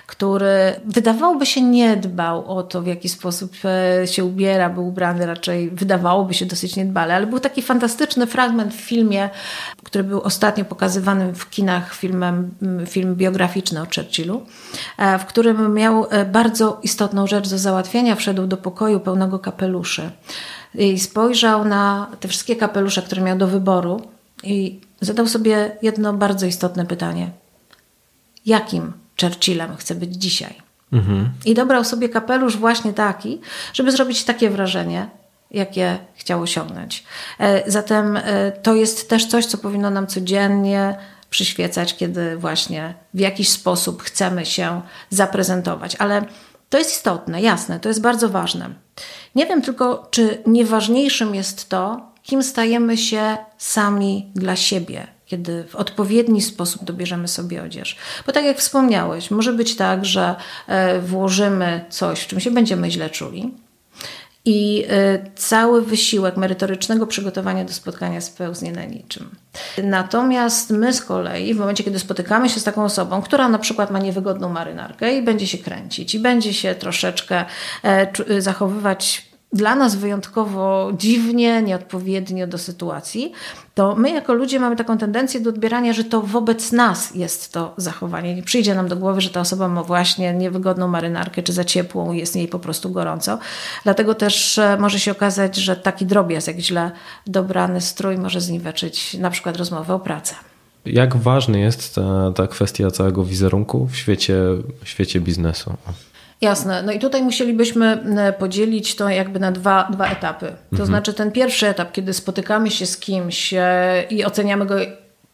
który wydawałoby się nie dbał o to, w jaki sposób e, się ubiera, był ubrany raczej, wydawałoby się dosyć niedbale, ale był taki fantastyczny fragment w filmie, który był ostatnio pokazywany w kinach filmem, film biograficzny o Churchillu, e, w którym miał e, bardzo istotną rzecz do załatwienia. Wszedł do pokoju pełnego kapeluszy i spojrzał na te wszystkie kapelusze, które miał do wyboru i zadał sobie jedno bardzo istotne pytanie. Jakim Churchillem chce być dzisiaj. Mhm. I dobrał sobie kapelusz właśnie taki, żeby zrobić takie wrażenie, jakie chciał osiągnąć. E, zatem e, to jest też coś, co powinno nam codziennie przyświecać, kiedy właśnie w jakiś sposób chcemy się zaprezentować. Ale to jest istotne, jasne, to jest bardzo ważne. Nie wiem tylko, czy nieważniejszym jest to, kim stajemy się sami dla siebie kiedy w odpowiedni sposób dobierzemy sobie odzież. Bo tak jak wspomniałeś, może być tak, że e, włożymy coś, w czym się będziemy źle czuli. I e, cały wysiłek merytorycznego przygotowania do spotkania spełznie na niczym. Natomiast my z kolei, w momencie, kiedy spotykamy się z taką osobą, która na przykład ma niewygodną marynarkę i będzie się kręcić, i będzie się troszeczkę e, zachowywać dla nas wyjątkowo dziwnie, nieodpowiednio do sytuacji, to my jako ludzie mamy taką tendencję do odbierania, że to wobec nas jest to zachowanie. Nie przyjdzie nam do głowy, że ta osoba ma właśnie niewygodną marynarkę, czy za ciepłą, jest jej po prostu gorąco. Dlatego też e, może się okazać, że taki drobiazg, jak źle dobrany strój może zniweczyć na przykład rozmowę o pracę. Jak ważny jest ta, ta kwestia całego wizerunku w świecie, w świecie biznesu? Jasne. No i tutaj musielibyśmy e, podzielić to jakby na dwa, dwa etapy. To mhm. znaczy ten pierwszy etap, kiedy spotykamy się z kimś e, i oceniamy go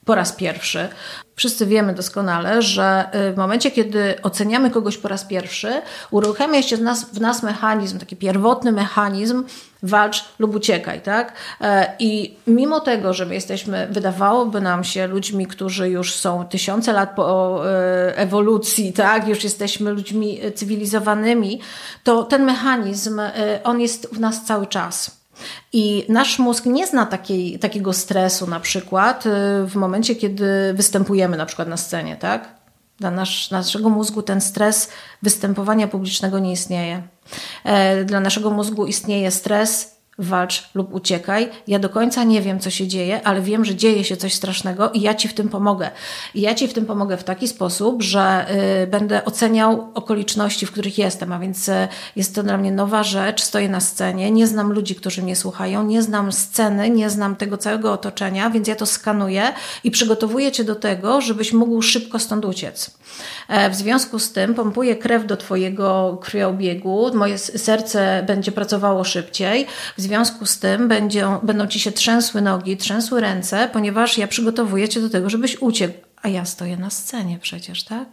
po raz pierwszy. Wszyscy wiemy doskonale, że y, w momencie, kiedy oceniamy kogoś po raz pierwszy, uruchamia się w nas, w nas mechanizm, taki pierwotny mechanizm walcz lub uciekaj, tak? E, I mimo tego, że my jesteśmy, wydawałoby nam się ludźmi, którzy już są tysiące lat po e, ewolucji, tak? Już jesteśmy ludźmi cywilizowanymi, to ten mechanizm, e, on jest w nas cały czas. I nasz mózg nie zna takiej, takiego stresu na przykład w momencie, kiedy występujemy na przykład na scenie, tak? Dla nasz, naszego mózgu ten stres występowania publicznego nie istnieje. E, dla naszego mózgu istnieje stres walcz lub uciekaj. Ja do końca nie wiem, co się dzieje, ale wiem, że dzieje się coś strasznego i ja ci w tym pomogę. I ja ci w tym pomogę w taki sposób, że y, będę oceniał okoliczności, w których jestem, a więc y, jest to dla mnie nowa rzecz, stoję na scenie, nie znam ludzi, którzy mnie słuchają, nie znam sceny, nie znam tego całego otoczenia, więc ja to skanuję i przygotowuję cię do tego, żebyś mógł szybko stąd uciec. E, w związku z tym pompuję krew do twojego krwiobiegu, moje serce będzie pracowało szybciej, w związku z tym będzie, będą ci się trzęsły nogi, trzęsły ręce, ponieważ ja przygotowuję cię do tego, żebyś uciekł a ja stoję na scenie przecież, tak?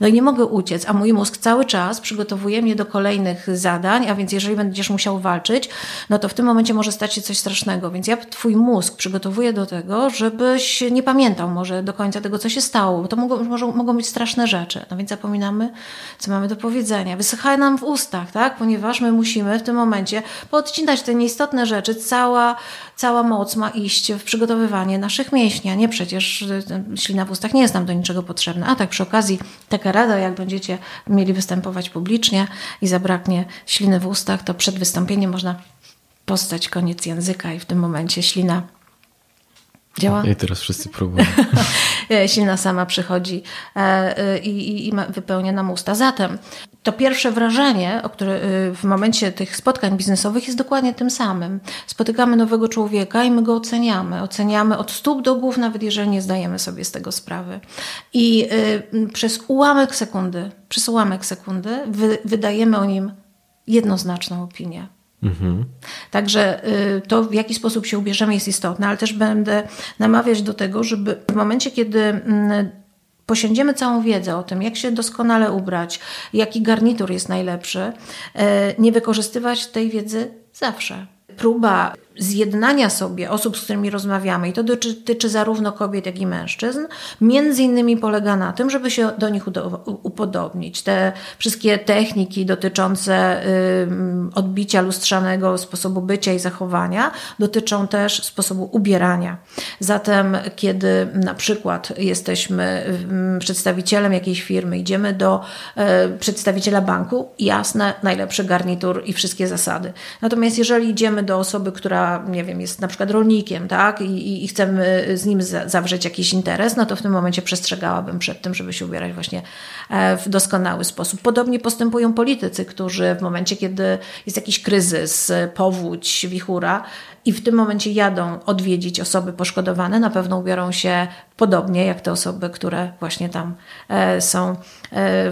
No i nie mogę uciec, a mój mózg cały czas przygotowuje mnie do kolejnych zadań, a więc jeżeli będziesz musiał walczyć, no to w tym momencie może stać się coś strasznego. Więc ja twój mózg przygotowuję do tego, żebyś nie pamiętał może do końca tego, co się stało, bo to mogą, mogą być straszne rzeczy. No więc zapominamy, co mamy do powiedzenia. Wysycha nam w ustach, tak? Ponieważ my musimy w tym momencie podcinać te nieistotne rzeczy. Cała, cała moc ma iść w przygotowywanie naszych mięśni, a nie przecież y, ślina w ustach nie jest nam do niczego potrzebna. A tak przy okazji taka rada, jak będziecie mieli występować publicznie i zabraknie śliny w ustach, to przed wystąpieniem można postać koniec języka i w tym momencie ślina Działa? I teraz wszyscy próbują. Silna sama przychodzi i, i, i wypełnia nam usta. Zatem to pierwsze wrażenie, o które w momencie tych spotkań biznesowych jest dokładnie tym samym. Spotykamy nowego człowieka i my go oceniamy. Oceniamy od stóp do głów, nawet jeżeli nie zdajemy sobie z tego sprawy. I przez ułamek sekundy, przez ułamek sekundy wy, wydajemy o nim jednoznaczną opinię. Mhm. Także y, to, w jaki sposób się ubierzemy, jest istotne, ale też będę namawiać do tego, żeby w momencie, kiedy mm, posiądziemy całą wiedzę o tym, jak się doskonale ubrać, jaki garnitur jest najlepszy, y, nie wykorzystywać tej wiedzy zawsze. Próba zjednania sobie osób, z którymi rozmawiamy, i to dotyczy zarówno kobiet, jak i mężczyzn, między innymi polega na tym, żeby się do nich upodobnić. Te wszystkie techniki dotyczące odbicia lustrzanego sposobu bycia i zachowania dotyczą też sposobu ubierania. Zatem, kiedy na przykład jesteśmy przedstawicielem jakiejś firmy, idziemy do e, przedstawiciela banku, jasne, najlepszy garnitur i wszystkie zasady. Natomiast jeżeli idziemy do osoby, która nie wiem, jest na przykład rolnikiem, tak, i, i chcemy z nim zawrzeć jakiś interes, no to w tym momencie przestrzegałabym przed tym, żeby się ubierać właśnie e, w doskonały sposób. Podobnie postępują politycy, którzy w momencie, kiedy jest jakiś kryzys, powódź, wichura, i w tym momencie jadą odwiedzić osoby poszkodowane, na pewno ubiorą się podobnie jak te osoby, które właśnie tam e, są e,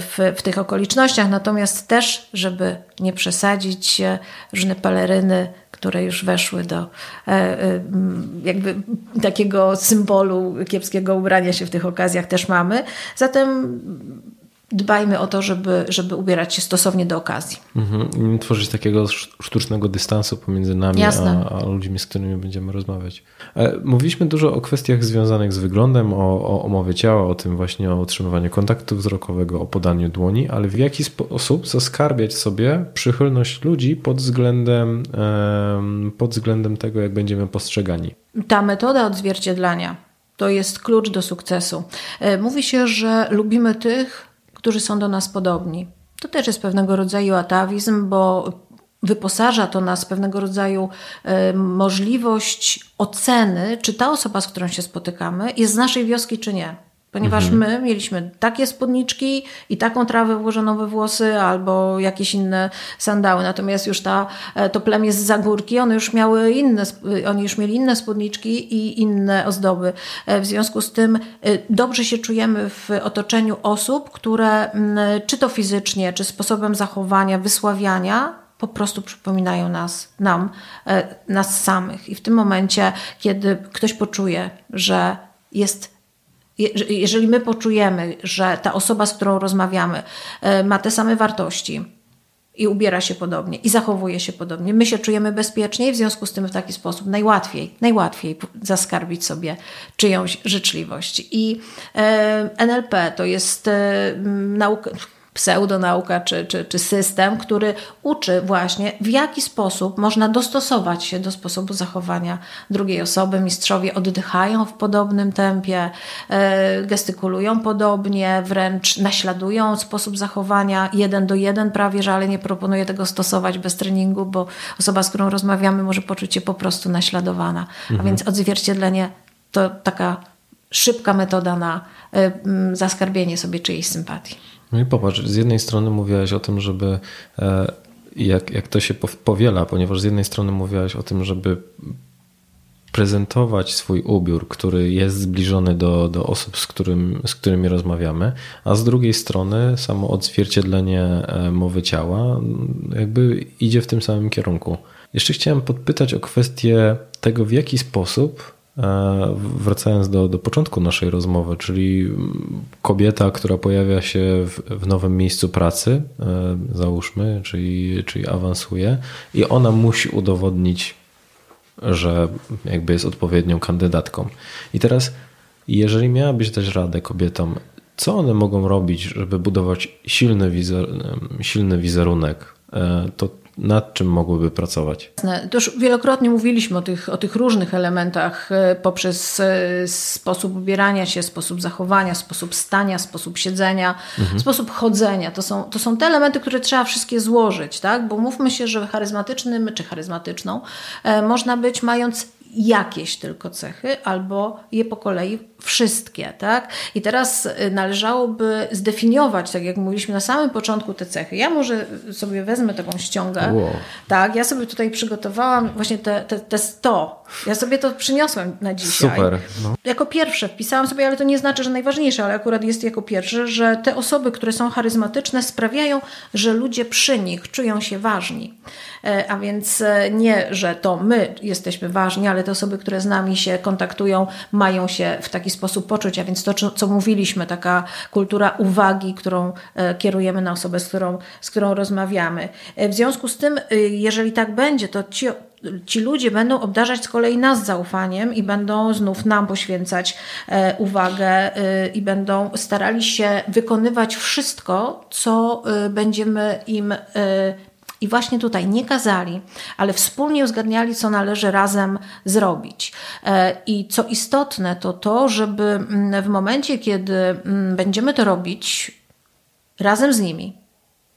w, w tych okolicznościach. Natomiast też, żeby nie przesadzić, różne peleryny które już weszły do e, e, jakby takiego symbolu kiepskiego ubrania się w tych okazjach też mamy. Zatem dbajmy o to, żeby, żeby ubierać się stosownie do okazji. Mhm. Tworzyć takiego sztucznego dystansu pomiędzy nami a, a, ludźmi, z którymi będziemy rozmawiać. E, mówiliśmy dużo o kwestiach związanych z wyglądem, o, o, mowie ciała, o tym właśnie o utrzymywaniu kontaktu wzrokowego, o podaniu dłoni, ale w jaki sposób zaskarbiać sobie przychylność ludzi pod względem, pod względem tego, jak będziemy postrzegani? Ta metoda odzwierciedlania to jest klucz do sukcesu. E, mówi się, że lubimy tych, którzy są do nas podobni. To też jest pewnego rodzaju atawizm, bo wyposaża to nas pewnego rodzaju e, możliwość oceny, czy ta osoba, z którą się spotykamy, jest z naszej wioski, czy nie ponieważ mhm. my mieliśmy takie spódniczki i taką trawę włożoną we włosy albo jakieś inne sandały. Natomiast już ta, e, to plemię z Zagórki, one już miały inne, oni już mieli inne spódniczki i inne ozdoby. E, w związku z tym e, dobrze się czujemy w otoczeniu osób, które czy to fizycznie, czy sposobem zachowania, wysławiania po prostu przypominają nas, nam, nas samych. I w tym momencie, kiedy ktoś poczuje, że jest jeżeli my poczujemy, że ta osoba, z którą rozmawiamy, e, ma te same wartości i ubiera się podobnie i zachowuje się podobnie, my się czujemy bezpieczniej, w związku z tym w taki sposób najłatwiej, najłatwiej zaskarbić sobie czyjąś życzliwość. I e, NLP to jest e, nauka pseudonauka czy, czy, czy system, który uczy właśnie, w jaki sposób można dostosować się do sposobu zachowania drugiej osoby. Mistrzowie oddychają w podobnym tempie, e, gestykulują podobnie, wręcz naśladują sposób zachowania jeden do jeden prawie, że ale nie proponuję tego stosować bez treningu, bo osoba, z którą rozmawiamy, może poczuć się po prostu naśladowana. Mhm. A więc odzwierciedlenie to taka szybka metoda na e, zaskarbienie sobie czyjejś sympatii. No i popatrz, z jednej strony mówiłaś o tym, żeby e, jak, jak to się powiela, ponieważ z jednej strony mówiłaś o tym, żeby prezentować swój ubiór, który jest zbliżony do, do osób, z, którym, z którymi rozmawiamy, a z drugiej strony samo odzwierciedlenie e, mowy ciała jakby idzie w tym samym kierunku. Jeszcze chciałem podpytać o kwestię tego, w jaki sposób wracając do, do początku naszej rozmowy, czyli kobieta, która pojawia się w, w nowym miejscu pracy, e, załóżmy, czyli, czyli awansuje, i ona musi udowodnić, że jakby jest odpowiednią kandydatką. I teraz, jeżeli miałabyś dać radę kobietom, co one mogą robić, żeby budować silny, wizer, silny wizerunek, e, to nad czym mogłyby pracować? To już wielokrotnie mówiliśmy o tych, o tych różnych elementach e, poprzez e, sposób ubierania się, sposób zachowania, sposób stania, sposób siedzenia, mhm. sposób chodzenia. To są, to są te elementy, które trzeba wszystkie złożyć, tak? bo mówmy się, że charyzmatycznym czy charyzmatyczną e, można być mając jakieś tylko cechy, albo je po kolei wszystkie, tak? I teraz y, należałoby zdefiniować, tak jak mówiliśmy na samym początku, te cechy. Ja może sobie wezmę taką ściągę. Wow. Tak, ja sobie tutaj przygotowałam właśnie te, te, te 100. Ja sobie to przyniosłem na dzisiaj. Super. No. Jako pierwsze wpisałam sobie, ale to nie znaczy, że najważniejsze, ale akurat jest jako pierwsze, że te osoby, które są charyzmatyczne, sprawiają, że ludzie przy nich czują się ważni. E, a więc e, nie, że to my jesteśmy ważni, ale te osoby, które z nami się kontaktują, mają się w taki sposób poczuć. A więc to, co mówiliśmy, taka kultura uwagi, którą e, kierujemy na osobę, z którą, z którą rozmawiamy. W związku z tym, jeżeli tak będzie, to ci ci ludzie będą obdarzać z kolei nas zaufaniem i będą znów nam poświęcać uwagę i będą starali się wykonywać wszystko, co będziemy im i właśnie tutaj nie kazali, ale wspólnie uzgadniali, co należy razem zrobić. E, I co istotne, to to, żeby mm, w momencie, kiedy mm, będziemy to robić razem z nimi,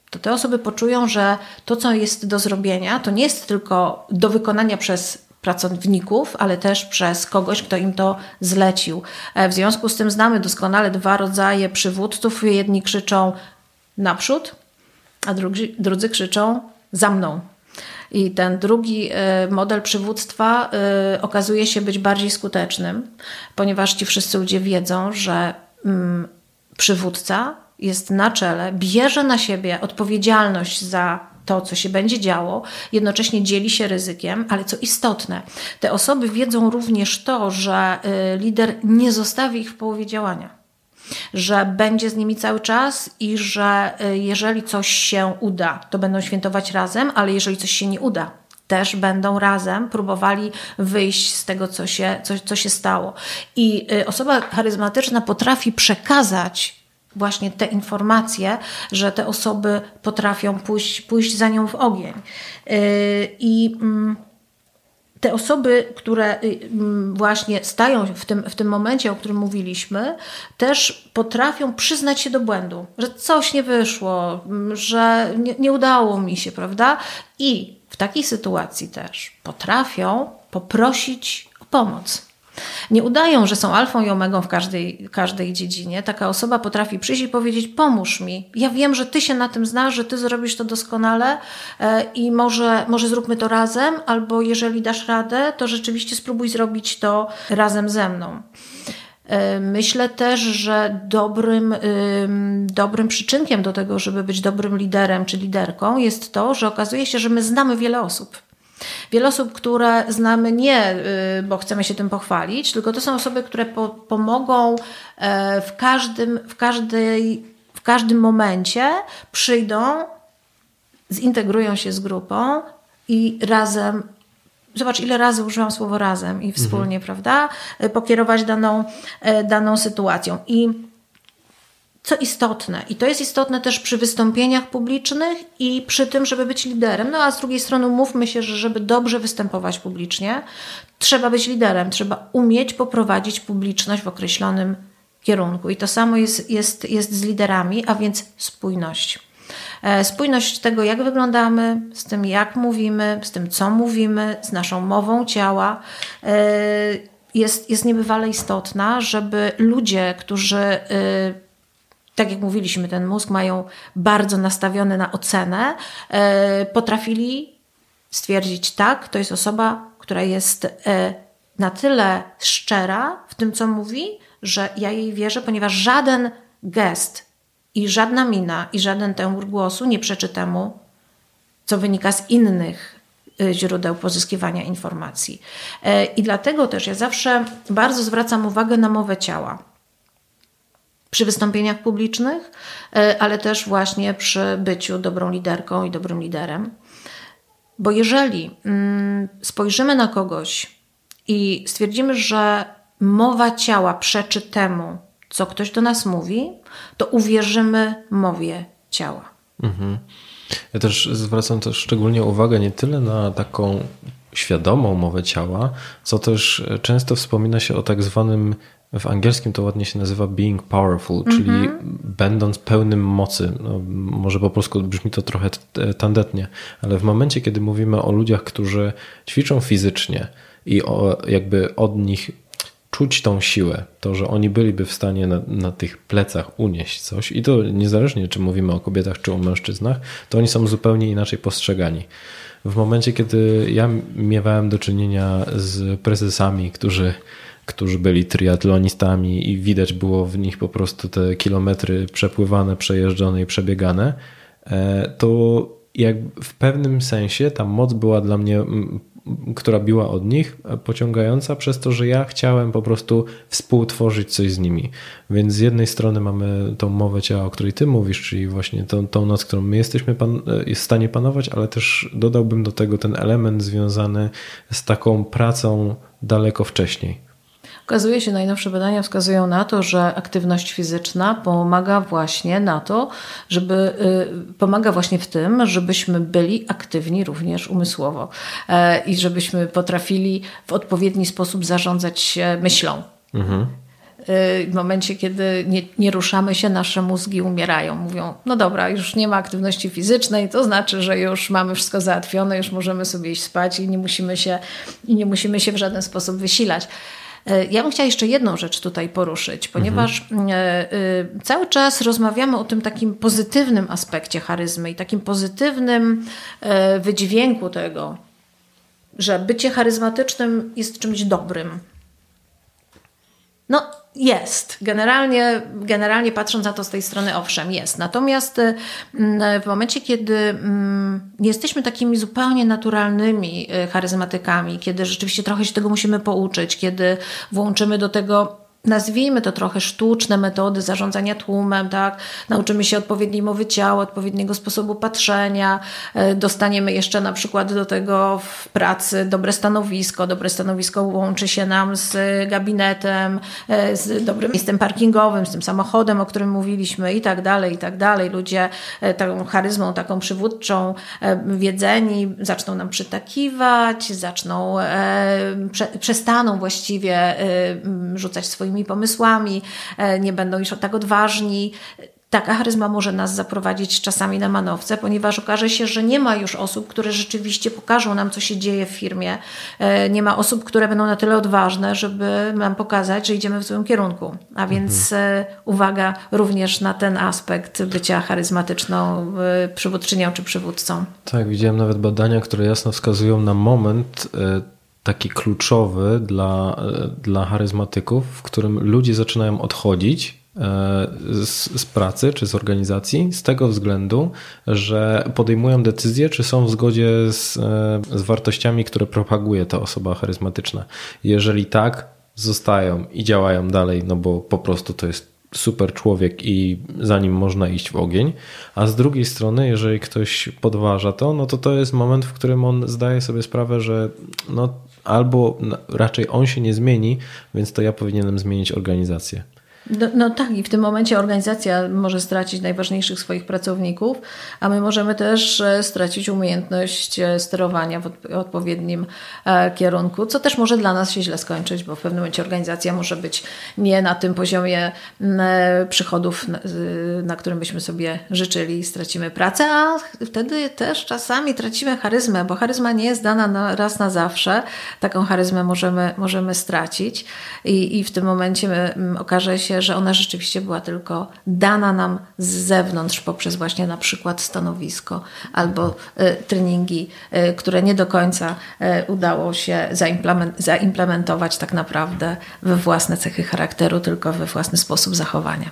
to te osoby poczują, że to, co jest do zrobienia, to nie jest tylko do wykonania przez pracowników, ale też przez kogoś, kto im to zlecił. E, w związku z tym znamy doskonale dwa rodzaje przywódców. Jedni krzyczą naprzód, a drudzy, drudzy krzyczą za mną. I ten drugi e, model przywództwa e, okazuje się być bardziej skutecznym, ponieważ ci wszyscy ludzie wiedzą, że mm, przywódca jest na czele, bierze na siebie odpowiedzialność za to, co się będzie działo, jednocześnie dzieli się ryzykiem, ale co istotne, te osoby wiedzą również to, że e, lider nie zostawi ich w połowie działania że będzie z nimi cały czas i że y, jeżeli coś się uda, to będą świętować razem, ale jeżeli coś się nie uda, też będą razem próbowali wyjść z tego, co się, co, co się stało. I y, osoba charyzmatyczna potrafi przekazać właśnie te informacje, że te osoby potrafią pójść, pójść za nią w ogień. Y, I mm, te osoby, które y, mm, właśnie stają w tym, w tym momencie, o którym mówiliśmy, też potrafią przyznać się do błędu, że coś nie wyszło, mm, że nie, nie udało mi się, prawda? I w takiej sytuacji też potrafią poprosić o pomoc. Nie udają, że są alfą i omegą w każdej, każdej dziedzinie. Taka osoba potrafi przyjść i powiedzieć: Pomóż mi. Ja wiem, że ty się na tym znasz, że ty zrobisz to doskonale e, i może, może zróbmy to razem, albo jeżeli dasz radę, to rzeczywiście spróbuj zrobić to razem ze mną. E, myślę też, że dobrym, dobrym przyczynkiem do tego, żeby być dobrym liderem czy liderką, jest to, że okazuje się, że my znamy wiele osób. Wiele osób, które znamy nie, y, bo chcemy się tym pochwalić, tylko to są osoby, które po, pomogą e, w każdym, w, każdej, w każdym momencie, przyjdą, zintegrują się z grupą i razem zobacz, ile razy użyłam słowo razem i wspólnie, mhm. prawda? E, pokierować daną, e, daną sytuacją. I co istotne, i to jest istotne też przy wystąpieniach publicznych i przy tym, żeby być liderem. No a z drugiej strony mówmy się, że żeby dobrze występować publicznie, trzeba być liderem, trzeba umieć poprowadzić publiczność w określonym kierunku. I to samo jest, jest, jest z liderami, a więc spójność. E, spójność tego, jak wyglądamy, z tym, jak mówimy, z tym, co mówimy, z naszą mową ciała e, jest, jest niebywale istotna, żeby ludzie, którzy e, tak jak mówiliśmy, ten mózg mają bardzo nastawiony na ocenę, e, potrafili stwierdzić tak, to jest osoba, która jest e, na tyle szczera w tym, co mówi, że ja jej wierzę, ponieważ żaden gest i żadna mina i żaden tembr głosu nie przeczy temu, co wynika z innych e, źródeł pozyskiwania informacji. I dlatego też ja zawsze bardzo zwracam uwagę na mowę ciała przy wystąpieniach publicznych, e, ale też właśnie przy byciu dobrą liderką i dobrym liderem. Bo jeżeli mm, spojrzymy na kogoś i stwierdzimy, że mowa ciała przeczy temu, co ktoś do nas mówi, to uwierzymy mowie ciała. Mhm. Ja też zwracam też szczególnie uwagę nie tyle na taką świadomą mowę ciała, co też często wspomina się o tak zwanym w angielskim to ładnie się nazywa being powerful, czyli mm -hmm. będąc pełnym mocy. No, może po polsku brzmi to trochę tandetnie, ale w momencie, kiedy mówimy o ludziach, którzy ćwiczą fizycznie i o, jakby od nich czuć tą siłę, to, że oni byliby w stanie na, na, tych plecach unieść coś i to niezależnie, czy mówimy o kobietach, czy o mężczyznach, to oni są zupełnie inaczej postrzegani. W momencie, kiedy ja miewałem do czynienia z prezesami, którzy, którzy byli triatlonistami i widać było w nich po prostu te kilometry przepływane, przejeżdżone i przebiegane, e, to jak w pewnym sensie ta moc była dla mnie która biła od nich, pociągająca przez to, że ja chciałem po prostu współtworzyć coś z nimi. Więc z jednej strony mamy tą mowę ciała, o której ty mówisz, czyli właśnie tą, tą którą my jesteśmy pan, jest w stanie panować, ale też dodałbym do tego ten element związany z taką pracą daleko wcześniej. Okazuje się, najnowsze badania wskazują na to, że aktywność fizyczna pomaga właśnie na to, żeby y, pomaga właśnie w tym, żebyśmy byli aktywni również umysłowo e, i żebyśmy potrafili w odpowiedni sposób zarządzać myślą. Mhm. Y, w momencie, kiedy nie, nie, ruszamy się, nasze mózgi umierają. Mówią, no dobra, już nie ma aktywności fizycznej, to znaczy, że już mamy wszystko załatwione, już możemy sobie iść spać i nie musimy się, i nie musimy się w żaden sposób wysilać. E, ja bym chciała jeszcze jedną rzecz tutaj poruszyć, ponieważ mhm. E, e, cały czas rozmawiamy o tym takim pozytywnym aspekcie charyzmy i takim pozytywnym wydźwięku tego, że bycie charyzmatycznym jest czymś dobrym. No, jest. Generalnie, generalnie patrząc na to z tej strony, owszem, jest. Natomiast mm, w momencie, kiedy mm, jesteśmy takimi zupełnie naturalnymi y, charyzmatykami, kiedy rzeczywiście trochę się tego musimy pouczyć, kiedy włączymy do tego nazwijmy to trochę sztuczne metody zarządzania tłumem, tak? Nauczymy się odpowiedniej mowy ciała, odpowiedniego sposobu patrzenia, e, dostaniemy jeszcze na przykład do tego w pracy dobre stanowisko. Dobre stanowisko łączy się nam z gabinetem, e, z dobrym miejscem parkingowym, z tym samochodem, o którym mówiliśmy i tak dalej, i tak dalej. Ludzie e, taką charyzmą, taką przywódczą wiedzeni zaczną nam przytakiwać, zaczną, przestaną właściwie rzucać swoimi swoimi pomysłami, e, nie będą już tak odważni. Taka charyzma może nas zaprowadzić czasami na manowce, ponieważ okaże się, że nie ma już osób, które rzeczywiście pokażą nam, co się dzieje w firmie. E, nie ma osób, które będą na tyle odważne, żeby nam pokazać, że idziemy w złym kierunku. A więc mhm. E, uwaga również na ten aspekt bycia charyzmatyczną przywódczynią czy przywódcą. Tak, widziałem nawet badania, które jasno wskazują na moment taki kluczowy dla, dla charyzmatyków, w którym ludzie zaczynają odchodzić e, z, z, pracy czy z organizacji z tego względu, że podejmują decyzję, czy są w zgodzie z, e, z wartościami, które propaguje ta osoba charyzmatyczna. Jeżeli tak, zostają i działają dalej, no bo po prostu to jest super człowiek i za nim można iść w ogień, a z drugiej strony, jeżeli ktoś podważa to, no to to jest moment, w którym on zdaje sobie sprawę, że no, albo raczej on się nie zmieni, więc to ja powinienem zmienić organizację. No, no, tak, i w tym momencie organizacja może stracić najważniejszych swoich pracowników, a my możemy też e, stracić umiejętność e, sterowania w odpowiednim e, kierunku, co też może dla nas się źle skończyć, bo w pewnym momencie organizacja może być nie na tym poziomie przychodów, na którym byśmy sobie życzyli, stracimy pracę, a wtedy też czasami tracimy charyzmę, bo charyzma nie jest dana na, raz na zawsze. Taką charyzmę możemy, możemy stracić i, i w tym momencie okaże się, że ona rzeczywiście była tylko dana nam z zewnątrz poprzez właśnie na przykład stanowisko albo y, treningi, y, które nie do końca y, udało się zaimplementować tak naprawdę we własne cechy charakteru, tylko we własny sposób zachowania.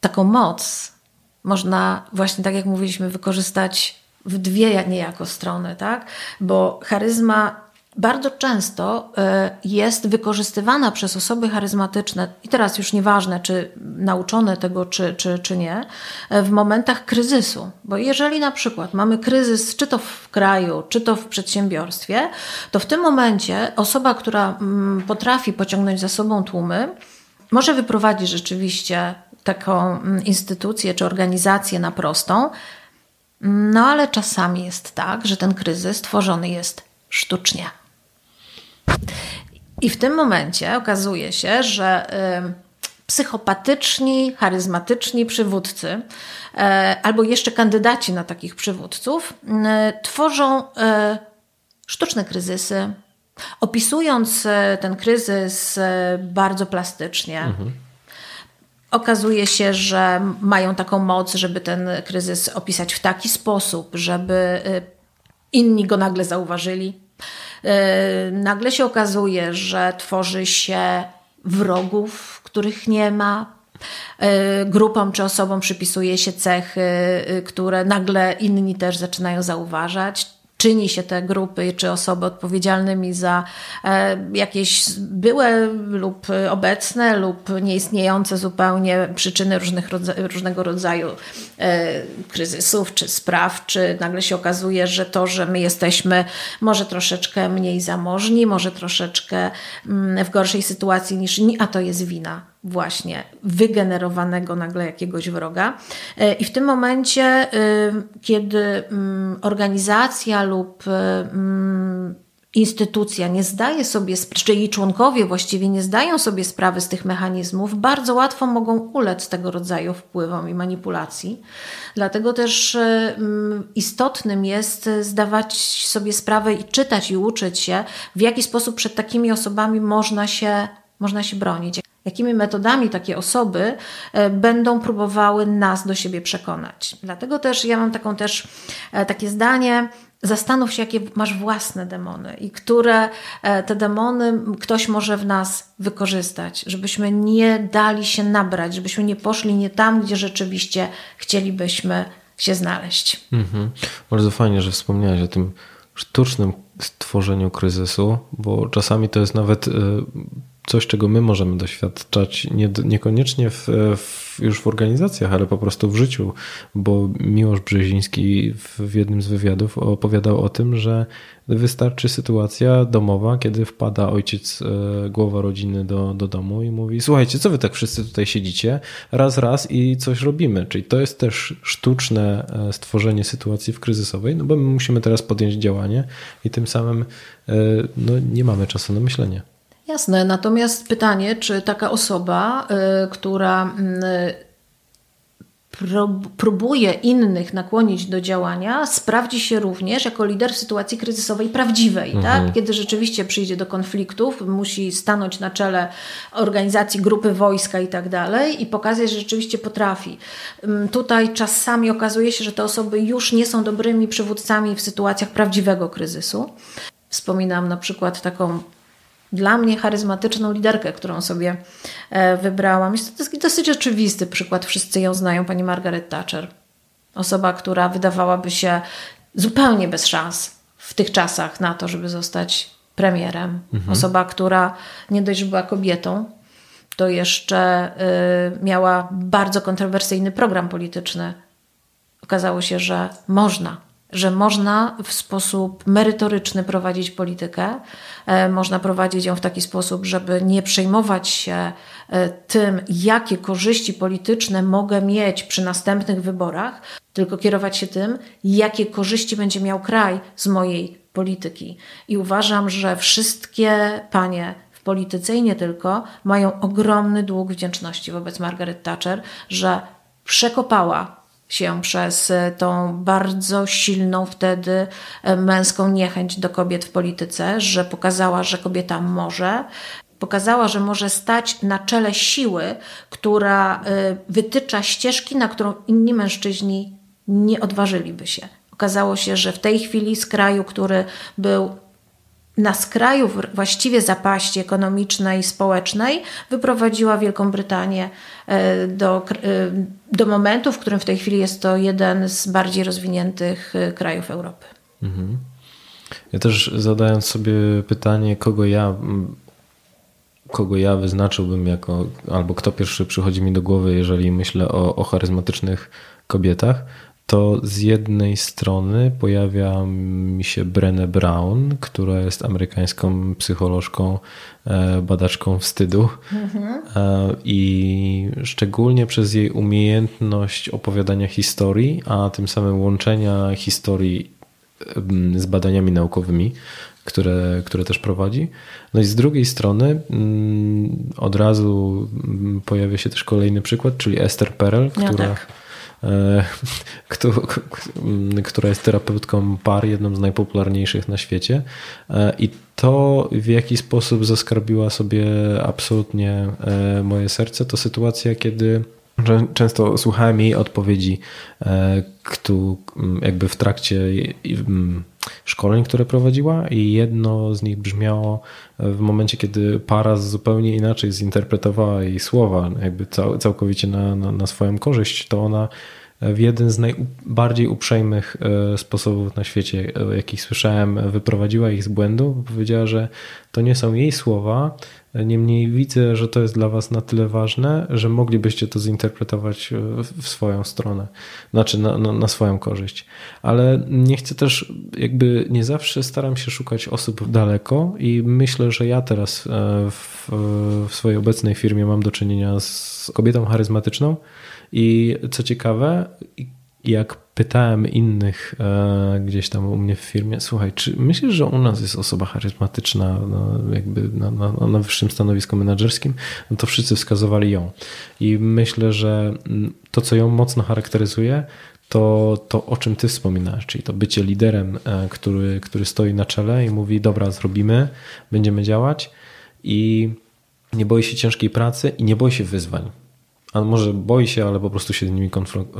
Taką moc można właśnie, tak jak mówiliśmy, wykorzystać w dwie niejako strony, tak? Bo charyzma bardzo często e, jest wykorzystywana przez osoby charyzmatyczne, i teraz już nieważne, czy nauczone tego, czy, czy, czy nie, e, w momentach kryzysu. Bo jeżeli na przykład mamy kryzys, czy to w kraju, czy to w przedsiębiorstwie, to w tym momencie osoba, która mm, potrafi pociągnąć za sobą tłumy, może wyprowadzić rzeczywiście taką mm, instytucję czy organizację na prostą, no ale czasami jest tak, że ten kryzys tworzony jest sztucznie. I w tym momencie okazuje się, że psychopatyczni, charyzmatyczni przywódcy, e, albo jeszcze kandydaci na takich przywódców, tworzą e, sztuczne kryzysy, Opisując ten kryzys bardzo plastycznie, mhm. okazuje się, że mają taką moc, żeby ten kryzys opisać w taki sposób, żeby inni go nagle zauważyli. Nagle się okazuje, że tworzy się wrogów, których nie ma, E, grupom czy osobom przypisuje się cechy, y, które nagle inni też zaczynają zauważać czyni się te grupy czy osoby odpowiedzialnymi za e, jakieś byłe lub obecne lub nieistniejące zupełnie przyczyny różnych, różnego rodzaju e, kryzysów czy spraw, czy nagle się okazuje, że to, że my jesteśmy może troszeczkę mniej zamożni, może troszeczkę mm, w gorszej sytuacji niż inni, a to jest wina właśnie wygenerowanego nagle jakiegoś wroga. E, I w tym momencie, kiedy mm, organizacja lub mm, instytucja nie zdaje sobie, czy jej członkowie właściwie nie zdają sobie sprawy z tych mechanizmów, bardzo łatwo mogą ulec tego rodzaju wpływom i manipulacji. Dlatego też mm, istotnym jest zdawać sobie sprawę i czytać i uczyć się, w jaki sposób przed takimi osobami można się, można się bronić jakimi metodami takie osoby e, będą próbowały nas do siebie przekonać. Dlatego też ja mam taką też e, takie zdanie, zastanów się, jakie masz własne demony i które e, te demony ktoś może w nas wykorzystać, żebyśmy nie dali się nabrać, żebyśmy nie poszli nie tam, gdzie rzeczywiście chcielibyśmy się znaleźć. Mhm. Bardzo fajnie, że wspomniałeś o tym sztucznym stworzeniu kryzysu, bo czasami to jest nawet coś, czego my możemy doświadczać, nie, niekoniecznie w, w, już w organizacjach, ale po prostu w życiu, bo Miłosz Brzeziński w, jednym z wywiadów opowiadał o tym, że wystarczy sytuacja domowa, kiedy wpada ojciec, e, głowa rodziny do, do domu i mówi: Słuchajcie, co wy tak wszyscy tutaj siedzicie? Raz, raz i coś robimy. Czyli to jest też sztuczne e, stworzenie sytuacji w kryzysowej, no bo my musimy teraz podjąć działanie i tym samym e, no, nie mamy czasu na myślenie. Jasne, natomiast pytanie, czy taka osoba, y, która y, próbuje innych nakłonić do działania, sprawdzi się również jako lider w sytuacji kryzysowej prawdziwej, tak? mhm. tak? kiedy rzeczywiście przyjdzie do konfliktów, musi stanąć na czele organizacji grupy wojska i tak dalej i pokazać, że rzeczywiście potrafi. Tutaj czasami okazuje się, że te osoby już nie są dobrymi przywódcami w sytuacjach prawdziwego kryzysu. Wspominam na przykład taką dla mnie charyzmatyczną liderkę, którą sobie e, wybrałam. Jest to dosyć oczywisty przykład, wszyscy ją znają, pani Margaret Thatcher. Osoba, która wydawałaby się zupełnie bez szans w tych czasach na to, żeby zostać premierem. Mhm. Osoba, która nie dość, że była kobietą, to jeszcze y, miała bardzo kontrowersyjny program polityczny. Okazało się, że można że można w sposób merytoryczny prowadzić politykę, e, można prowadzić ją w taki sposób, żeby nie przejmować się e, tym, jakie korzyści polityczne mogę mieć przy następnych wyborach, tylko kierować się tym, jakie korzyści będzie miał kraj z mojej polityki. I uważam, że wszystkie panie w polityce i nie tylko mają ogromny dług wdzięczności wobec Margaret Thatcher, że przekopała się przez e, tą bardzo silną wtedy e, męską niechęć do kobiet w polityce, że pokazała, że kobieta może. Pokazała, że może stać na czele siły, która e, wytycza ścieżki, na którą inni mężczyźni nie odważyliby się. Okazało się, że w tej chwili z kraju, który był na skraju właściwie zapaści ekonomicznej i społecznej wyprowadziła Wielką Brytanię e, do, e, do momentu, w którym w tej chwili jest to jeden z bardziej rozwiniętych e, krajów Europy. Mhm. Ja też zadając sobie pytanie, kogo ja kogo ja wyznaczyłbym jako, albo kto pierwszy przychodzi mi do głowy, jeżeli myślę o, o charyzmatycznych kobietach, to z jednej strony pojawia mi się Brené Brown, która jest amerykańską psycholożką, e, badaczką wstydu mhm. i szczególnie przez jej umiejętność opowiadania historii, a tym samym łączenia historii z badaniami naukowymi, które, które też prowadzi. No i z drugiej strony mm, od razu mm, pojawia się też kolejny przykład, czyli Esther Perel, która... tak która jest terapeutką par, jedną z najpopularniejszych na świecie. I to, w jaki sposób zaskarbiła sobie absolutnie moje serce, to sytuacja, kiedy Często słuchałem jej odpowiedzi, kto jakby w trakcie szkoleń, które prowadziła, i jedno z nich brzmiało w momencie, kiedy para zupełnie inaczej zinterpretowała jej słowa, jakby całkowicie na, na, na swoją korzyść, to ona w jeden z najbardziej uprzejmych e, sposobów na świecie, e, jakich słyszałem, wyprowadziła ich z błędu. Powiedziała, że to nie są jej słowa, niemniej widzę, że to jest dla Was na tyle ważne, że moglibyście to zinterpretować e, w swoją stronę, znaczy na, na, na swoją korzyść. Ale nie chcę też, jakby nie zawsze staram się szukać osób daleko i myślę, że ja teraz w, w swojej obecnej firmie mam do czynienia z kobietą charyzmatyczną, i co ciekawe, jak pytałem innych e, gdzieś tam u mnie w firmie, słuchaj, czy myślisz, że u nas jest osoba charyzmatyczna no, jakby na, na, na wyższym stanowisku menedżerskim? No to wszyscy wskazywali ją. I myślę, że mm, to, co ją mocno charakteryzuje, to, to o czym ty wspominasz, czyli to bycie liderem, e, który, który stoi na czele i mówi, dobra, zrobimy, będziemy działać i nie boi się ciężkiej pracy i nie boi się wyzwań a może boi się, ale po prostu się z nimi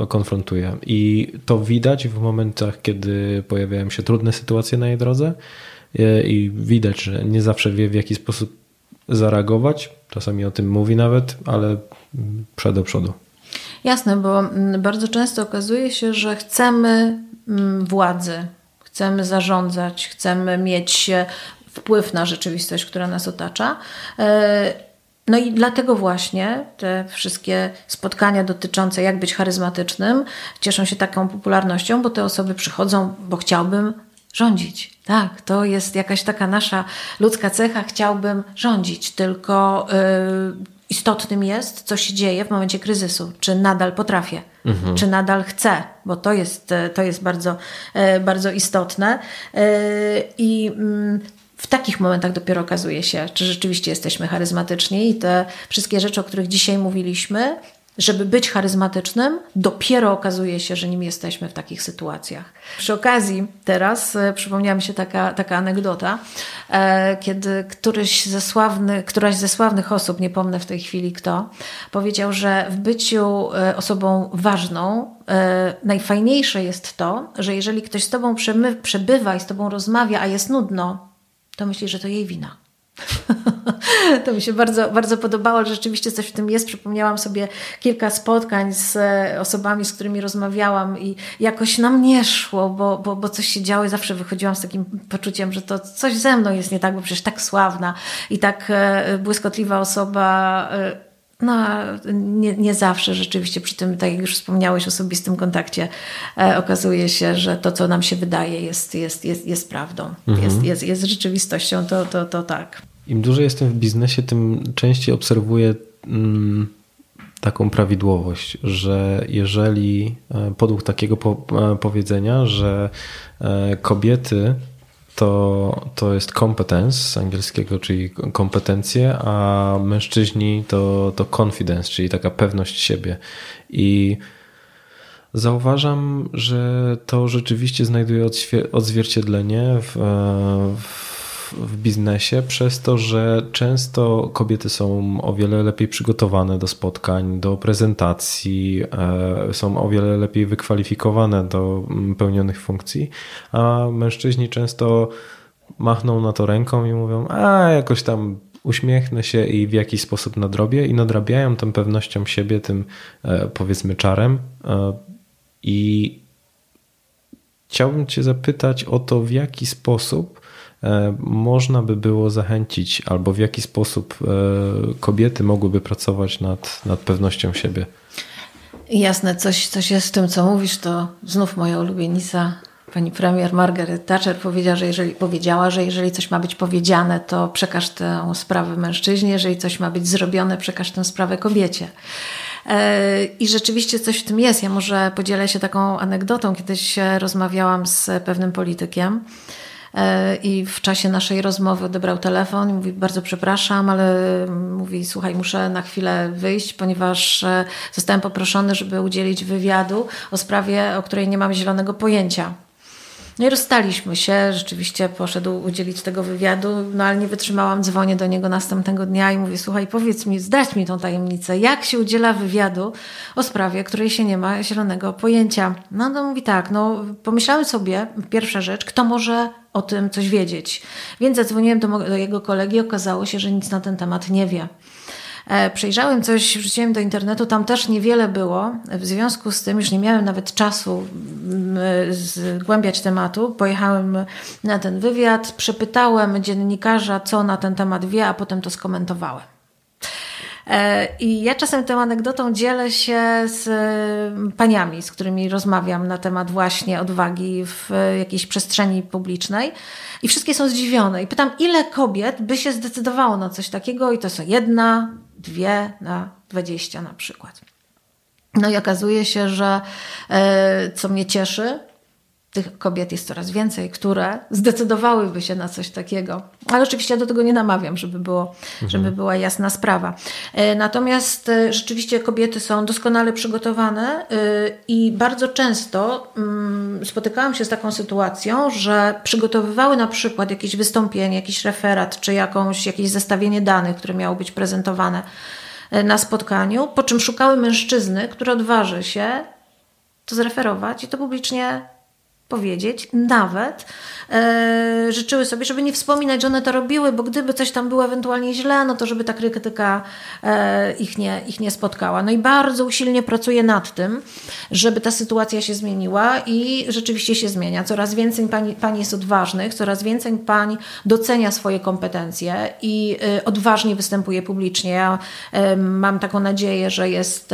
konfrontuje. I to widać w momentach, kiedy pojawiają się trudne sytuacje na jej drodze e, i widać, że nie zawsze wie w jaki sposób zareagować. Czasami o tym mówi nawet, ale przed do przodu. Jasne, bo mm, bardzo często okazuje się, że chcemy mm, władzy, chcemy zarządzać, chcemy mieć wpływ na rzeczywistość, która nas otacza e, no i dlatego właśnie te wszystkie spotkania dotyczące jak być charyzmatycznym cieszą się taką popularnością, bo te osoby przychodzą, bo chciałbym rządzić. Tak, to jest jakaś taka nasza ludzka cecha, chciałbym rządzić, tylko yy, istotnym jest, co się dzieje w momencie kryzysu. Czy nadal potrafię, mhm. czy nadal chcę, bo to jest, to jest bardzo, yy, bardzo istotne. Yy, I mm, w takich momentach dopiero okazuje się, czy rzeczywiście jesteśmy charyzmatyczni i te wszystkie rzeczy, o których dzisiaj mówiliśmy, żeby być charyzmatycznym, dopiero okazuje się, że nim jesteśmy w takich sytuacjach. Przy okazji teraz e, przypomniała mi się taka, taka anegdota, e, kiedy któryś ze sławny, któraś ze sławnych osób, nie pomnę w tej chwili kto, powiedział, że w byciu e, osobą ważną najfajniejsze jest to, że jeżeli ktoś z tobą przebywa i z tobą rozmawia, a jest nudno, to myśli, że to jej wina. to mi się bardzo, bardzo podobało, ale rzeczywiście coś w tym jest. Przypomniałam sobie kilka spotkań z e, osobami, z którymi rozmawiałam i jakoś nam nie szło, bo, bo, bo coś się działo i zawsze wychodziłam z takim poczuciem, że to coś ze mną jest nie tak, bo przecież tak sławna i tak e, błyskotliwa osoba e, no, nie, nie zawsze rzeczywiście przy tym, tak jak już wspomniałeś, osobistym kontakcie e, okazuje się, że to, co nam się wydaje, jest, jest, jest, jest prawdą, mhm. jest, jest, jest rzeczywistością, to, to, to tak. Im dłużej jestem w biznesie, tym częściej obserwuję mm, taką prawidłowość, że jeżeli e, podług takiego po, e, powiedzenia, że e, kobiety to, to jest competence z angielskiego, czyli kompetencje, a mężczyźni to, to confidence, czyli taka pewność siebie. I zauważam, że to rzeczywiście znajduje odzwierciedlenie w, w w biznesie przez to, że często kobiety są o wiele lepiej przygotowane do spotkań, do prezentacji, e, są o wiele lepiej wykwalifikowane do mm, pełnionych funkcji, a mężczyźni często machną na to ręką i mówią, a jakoś tam uśmiechnę się i w jakiś sposób nadrobię i nadrabiają tą pewnością siebie, tym e, powiedzmy czarem. E, i chciałbym Cię zapytać o to, w jaki sposób można by było zachęcić, albo w jaki sposób e, kobiety mogłyby pracować nad, nad pewnością siebie? Jasne, coś, coś jest w tym, co mówisz, to znów moja ulubienica. Pani premier Margaret Thatcher powiedziała, że jeżeli, powiedziała, że jeżeli coś ma być powiedziane, to przekaż tę sprawę mężczyźnie, jeżeli coś ma być zrobione, przekaż tę sprawę kobiecie. E, I rzeczywiście coś w tym jest. Ja może podzielę się taką anegdotą. Kiedyś rozmawiałam z pewnym politykiem, E, I w czasie naszej rozmowy odebrał telefon i mówi: Bardzo przepraszam, ale mówi: Słuchaj, muszę na chwilę wyjść, ponieważ e, zostałem poproszony, żeby udzielić wywiadu o sprawie, o której nie mam zielonego pojęcia. No i rozstaliśmy się, rzeczywiście poszedł udzielić tego wywiadu, no ale nie wytrzymałam, dzwonię do niego następnego dnia i mówię, słuchaj, powiedz mi, zdać mi tą tajemnicę, jak się udziela wywiadu o sprawie, której się nie ma zielonego pojęcia. No to mówi tak, no pomyślałem sobie, pierwsza rzecz, kto może o tym coś wiedzieć. Więc zadzwoniłem do, do jego kolegi, okazało się, że nic na ten temat nie wie. E, przejrzałem coś, wrzuciłem do internetu, tam też niewiele było. W związku z tym już nie miałem nawet czasu mm, zgłębiać tematu. Pojechałem na ten wywiad, przepytałem dziennikarza, co na ten temat wie, a potem to skomentowałem. E, I ja czasem tą anegdotą dzielę się z paniami, z którymi rozmawiam na temat właśnie odwagi w jakiejś przestrzeni publicznej. I wszystkie są zdziwione. I pytam, ile kobiet by się zdecydowało na coś takiego? I to są jedna, dwie na dwadzieścia na przykład. No i okazuje się, że e, co mnie cieszy, tych kobiet jest coraz więcej, które zdecydowałyby się na coś takiego. Ale oczywiście ja do tego nie namawiam, żeby, było, mhm. żeby była jasna sprawa. E, natomiast e, rzeczywiście kobiety są doskonale przygotowane i bardzo często mm, spotykałam się z taką sytuacją, że przygotowywały na przykład jakieś wystąpienie, jakiś referat, czy jakąś, jakieś zestawienie danych, które miało być prezentowane e, na spotkaniu, po czym szukały mężczyzny, który odważy się to zreferować i to publicznie powiedzieć, nawet e, życzyły sobie, żeby nie wspominać, że one to robiły, bo gdyby coś tam było ewentualnie źle, no to żeby ta krytyka e, ich, nie, ich nie spotkała. No i bardzo usilnie pracuję nad tym, żeby ta sytuacja się zmieniła i rzeczywiście się zmienia. Coraz więcej pań, pań jest odważnych, coraz więcej pań docenia swoje kompetencje i e, odważnie występuje publicznie. Ja mam taką nadzieję, że jest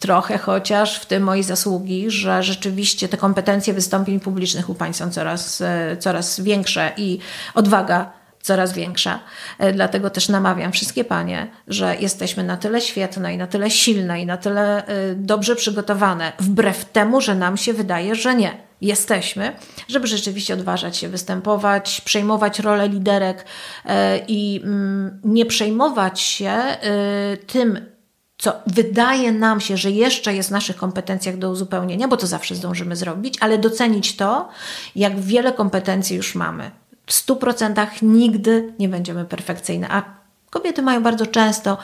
trochę chociaż w tym mojej zasługi, że rzeczywiście te kompetencje wystąpią wystąpień publicznych u pań są coraz, e, coraz większe i odwaga coraz większa. E, dlatego też namawiam wszystkie panie, że jesteśmy na tyle świetne i na tyle silne i na tyle e, dobrze przygotowane, wbrew temu, że nam się wydaje, że nie. Jesteśmy, żeby rzeczywiście odważać się występować, przejmować rolę liderek i mm, nie przejmować się tym, co wydaje nam się, że jeszcze jest w naszych kompetencjach do uzupełnienia, bo to zawsze zdążymy zrobić, ale docenić to, jak wiele kompetencji już mamy. W 100% nigdy nie będziemy perfekcyjne, a kobiety mają bardzo często,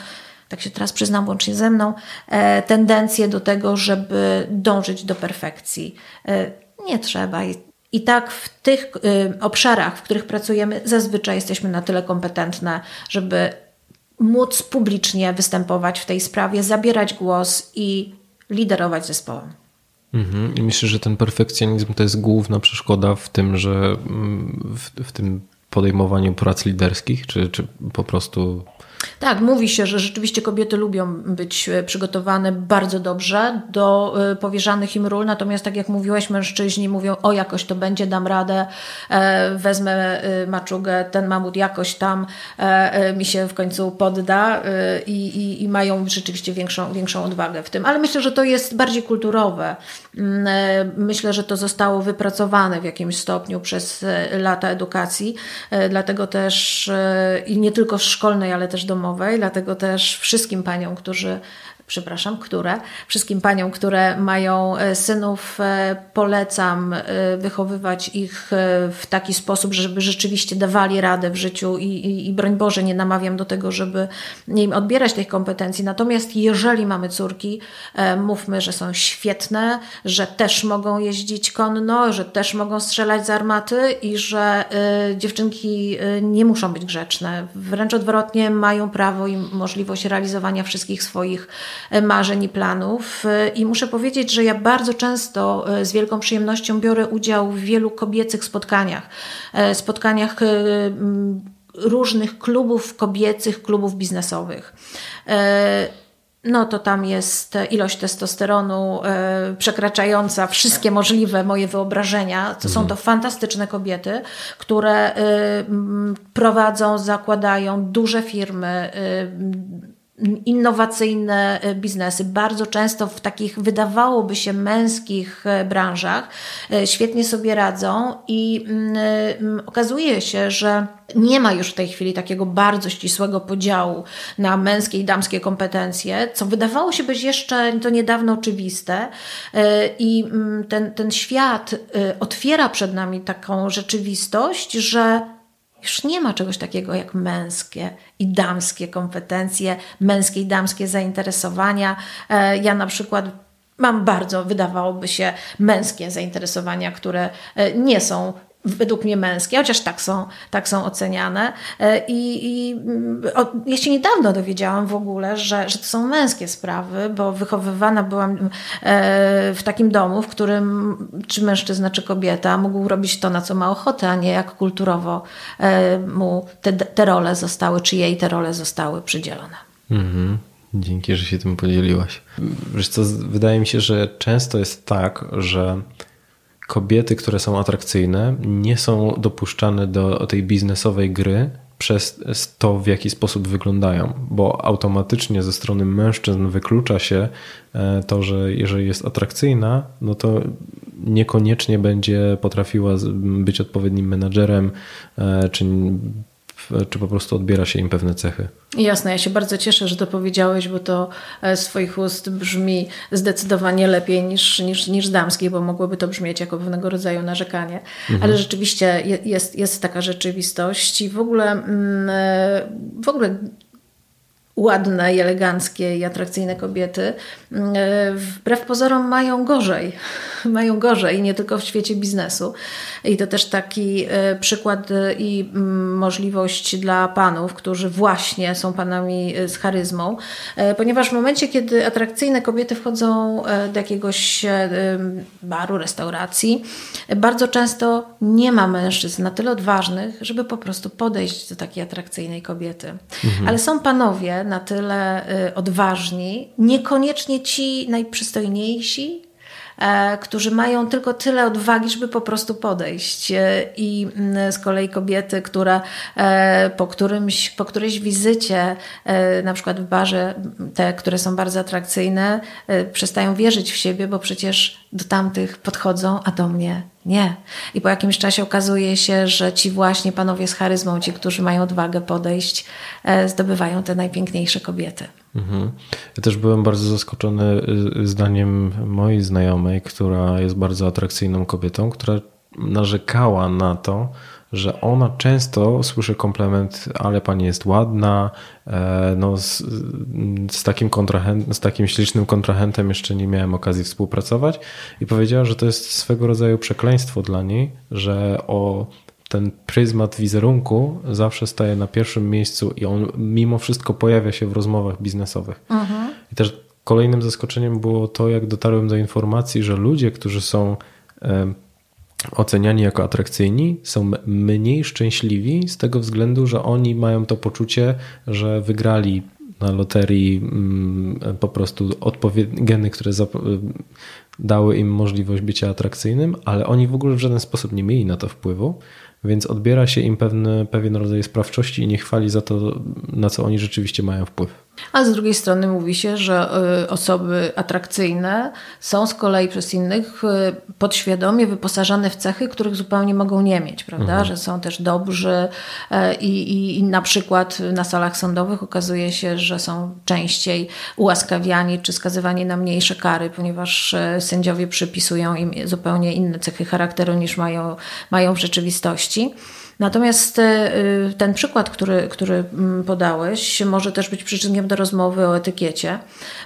tak się teraz przyznam łącznie ze mną, e, tendencję do tego, żeby dążyć do perfekcji. E, nie trzeba. I tak w tych e, obszarach, w których pracujemy, zazwyczaj jesteśmy na tyle kompetentne, żeby móc publicznie występować w tej sprawie, zabierać głos i liderować zespołem. Mhm. I myślę, że ten perfekcjonizm to jest główna przeszkoda w tym, że mm, w, w tym podejmowaniu prac liderskich, czy, czy po prostu tak, mówi się, że rzeczywiście kobiety lubią być e, przygotowane bardzo dobrze do e, powierzanych im ról, natomiast tak jak mówiłeś, mężczyźni mówią, o jakoś to będzie, dam radę, e, wezmę maczugę, ten mamut jakoś tam mi się w końcu podda i, i, i mają rzeczywiście większą, większą odwagę w tym. Ale myślę, że to jest bardziej kulturowe. Mm, myślę, że to zostało wypracowane w jakimś stopniu przez lata edukacji, dlatego też i nie tylko szkolnej, ale też domowej, dlatego też wszystkim paniom, którzy przepraszam, które, wszystkim paniom, które mają e, synów, e, polecam e, wychowywać ich w taki sposób, żeby rzeczywiście dawali radę w życiu i, i, i broń Boże, nie namawiam do tego, żeby im odbierać tych kompetencji. Natomiast jeżeli mamy córki, mówmy, że są świetne, że też mogą jeździć konno, że też mogą strzelać z armaty i że dziewczynki nie muszą być grzeczne. Wręcz odwrotnie, mają prawo i możliwość realizowania wszystkich swoich marzeń i planów. I muszę powiedzieć, że ja bardzo często e, z wielką przyjemnością biorę udział w wielu kobiecych spotkaniach. E, spotkaniach e, różnych klubów kobiecych, klubów biznesowych no to tam jest ilość testosteronu e, przekraczająca wszystkie możliwe moje wyobrażenia. To są to fantastyczne kobiety, które e, prowadzą, zakładają duże firmy, e, innowacyjne biznesy, bardzo często w takich wydawałoby się męskich branżach, świetnie sobie radzą i mm, okazuje się, że nie ma już w tej chwili takiego bardzo ścisłego podziału na męskie i damskie kompetencje, co wydawało się być jeszcze to niedawno oczywiste. E, I mm, ten, ten świat e, otwiera przed nami taką rzeczywistość, że już nie ma czegoś takiego jak męskie i damskie kompetencje, męskie i damskie zainteresowania. E, ja na przykład mam bardzo, wydawałoby się, męskie zainteresowania, które nie są według mnie męskie, chociaż tak są, tak są oceniane. E, I, i o, ja się niedawno dowiedziałam w ogóle, że, że to są męskie sprawy, bo wychowywana byłam e, w takim domu, w którym czy mężczyzna, czy kobieta mógł robić to, na co ma ochotę, a nie jak kulturowo e, mu te, te role zostały, czy jej te role zostały przydzielone. Mhm. Dzięki, że się tym podzieliłaś. Wiesz co, wydaje mi się, że często jest tak, że kobiety, które są atrakcyjne, nie są dopuszczane do tej biznesowej gry przez to, w jaki sposób wyglądają, bo automatycznie ze strony mężczyzn wyklucza się e, to, że jeżeli jest atrakcyjna, no to niekoniecznie będzie potrafiła być odpowiednim menadżerem, e, czy czy po prostu odbiera się im pewne cechy. Jasne, ja się bardzo cieszę, że to powiedziałeś, bo to e, z Twoich ust brzmi zdecydowanie lepiej niż, niż, niż damskiej, bo mogłoby to brzmieć jako pewnego rodzaju narzekanie. Mhm. Ale rzeczywiście jest, jest taka rzeczywistość i w ogóle, mm, e, w ogóle ładne i eleganckie i atrakcyjne kobiety, mm, e, wbrew pozorom mają gorzej. Mają gorzej, nie tylko w świecie biznesu. I to też taki e, przykład e, i mm, możliwość dla panów, którzy właśnie są panami z charyzmą, ponieważ w momencie, kiedy atrakcyjne kobiety wchodzą do jakiegoś baru, restauracji, bardzo często nie ma mężczyzn na tyle odważnych, żeby po prostu podejść do takiej atrakcyjnej kobiety. Mhm. Ale są panowie, na tyle odważni, niekoniecznie ci najprzystojniejsi, e, którzy mają tylko tyle odwagi, żeby po prostu podejść. E, I mm, z kolei kobiety, które e, po, którymś, po którejś wizycie, na przykład w barze, te, które są bardzo atrakcyjne, przestają wierzyć w siebie, bo przecież do tamtych podchodzą, a do mnie nie. I po jakimś czasie okazuje się, że ci właśnie panowie z charyzmą, ci, którzy mają odwagę podejść, e, zdobywają te najpiękniejsze kobiety. Mhm. Ja też byłem bardzo zaskoczony y, zdaniem mojej znajomej, która jest bardzo atrakcyjną kobietą, która narzekała na to, że ona często słyszy komplement, ale pani jest ładna, e, no z, z, takim z takim ślicznym kontrahentem jeszcze nie miałem okazji współpracować i powiedziała, że to jest swego rodzaju przekleństwo dla niej, że o ten pryzmat wizerunku zawsze staje na pierwszym miejscu i on mimo wszystko pojawia się w rozmowach biznesowych. Mhm. I też kolejnym zaskoczeniem było to, jak dotarłem do informacji, że ludzie, którzy są oceniani jako atrakcyjni, są mniej szczęśliwi z tego względu, że oni mają to poczucie, że wygrali na loterii mm, po prostu odpowiednie geny, które dały im możliwość bycia atrakcyjnym, ale oni w ogóle w żaden sposób nie mieli na to wpływu, więc odbiera się im pewne, pewien rodzaj sprawczości i nie chwali za to, na co oni rzeczywiście mają wpływ. A z drugiej strony mówi się, że y, osoby atrakcyjne są z kolei przez innych y, podświadomie wyposażane w cechy, których zupełnie mogą nie mieć, prawda? Mhm. Że są też dobrzy y, i, i na przykład na salach sądowych okazuje się, że są częściej ułaskawiani czy skazywani na mniejsze kary, ponieważ sędziowie przypisują im zupełnie inne cechy charakteru niż mają, mają w rzeczywistości. Natomiast e, y, ten przykład, który, który mm, podałeś, może też być przyczynkiem do rozmowy o etykiecie,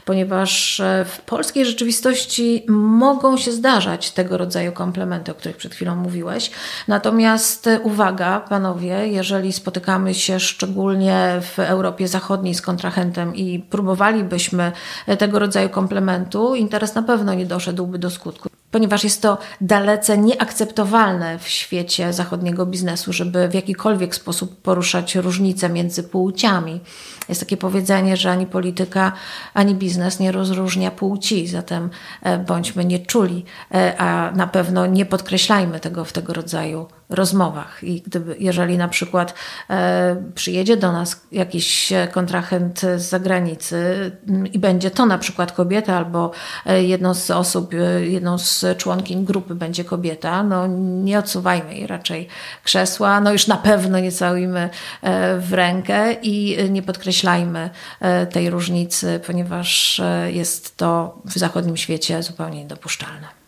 ponieważ e, w polskiej rzeczywistości mogą się zdarzać tego rodzaju komplementy, o których przed chwilą mówiłeś. Natomiast e, uwaga, panowie, jeżeli spotykamy się szczególnie w Europie Zachodniej z kontrahentem i próbowalibyśmy tego rodzaju komplementu, interes na pewno nie doszedłby do skutku ponieważ jest to dalece nieakceptowalne w świecie zachodniego biznesu, żeby w jakikolwiek sposób poruszać różnice między płciami. Jest takie powiedzenie, że ani polityka, ani biznes nie rozróżnia płci, zatem e, bądźmy nieczuli, e, a na pewno nie podkreślajmy tego w tego rodzaju rozmowach. I gdyby, jeżeli na przykład e, przyjedzie do nas jakiś kontrahent z zagranicy mm, i będzie to na przykład kobieta albo e, jedną z osób, e, jedną z członkiń grupy będzie kobieta, no nie odsuwajmy jej raczej krzesła, no już na pewno nie całujmy e, w rękę i nie podkreślajmy e, tej różnicy, ponieważ e, jest to w zachodnim świecie zupełnie niedopuszczalne.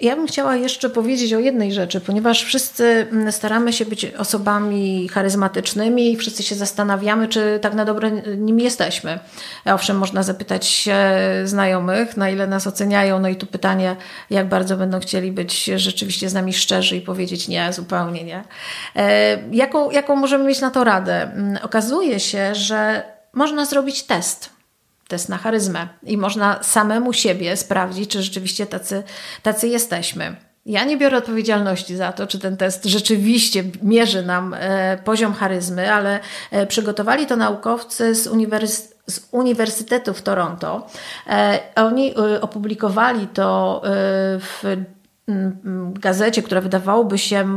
Ja bym chciała jeszcze powiedzieć o jednej rzeczy, ponieważ wszyscy mm, staramy się być osobami charyzmatycznymi i wszyscy się zastanawiamy, czy tak na dobre nim jesteśmy. Owszem, można zapytać znajomych, na ile nas oceniają, no i tu pytanie, jak bardzo będą chcieli być rzeczywiście z nami szczerzy i powiedzieć nie, zupełnie nie. E, jaką, jaką możemy mieć na to radę? Mm, okazuje się, że można zrobić test test na charyzmę i można samemu siebie sprawdzić, czy rzeczywiście tacy, tacy jesteśmy. Ja nie biorę odpowiedzialności za to, czy ten test rzeczywiście mierzy nam e, poziom charyzmy, ale e, przygotowali to naukowcy z, uniwers z Uniwersytetu w Toronto. E, oni opublikowali to w gazecie, która wydawałoby się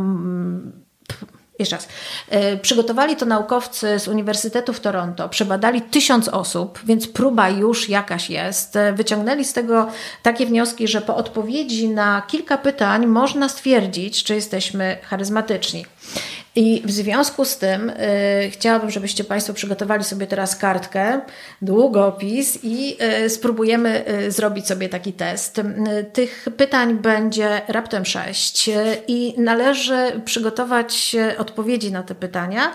jeszcze raz. E, przygotowali to naukowcy z Uniwersytetu w Toronto, przebadali tysiąc osób, więc próba już jakaś jest. E, wyciągnęli z tego takie wnioski, że po odpowiedzi na kilka pytań można stwierdzić, czy jesteśmy charyzmatyczni. I w związku z tym y, chciałabym, żebyście Państwo przygotowali sobie teraz kartkę, długopis i y, spróbujemy y, zrobić sobie taki test. Tych pytań będzie raptem sześć i należy przygotować odpowiedzi na te pytania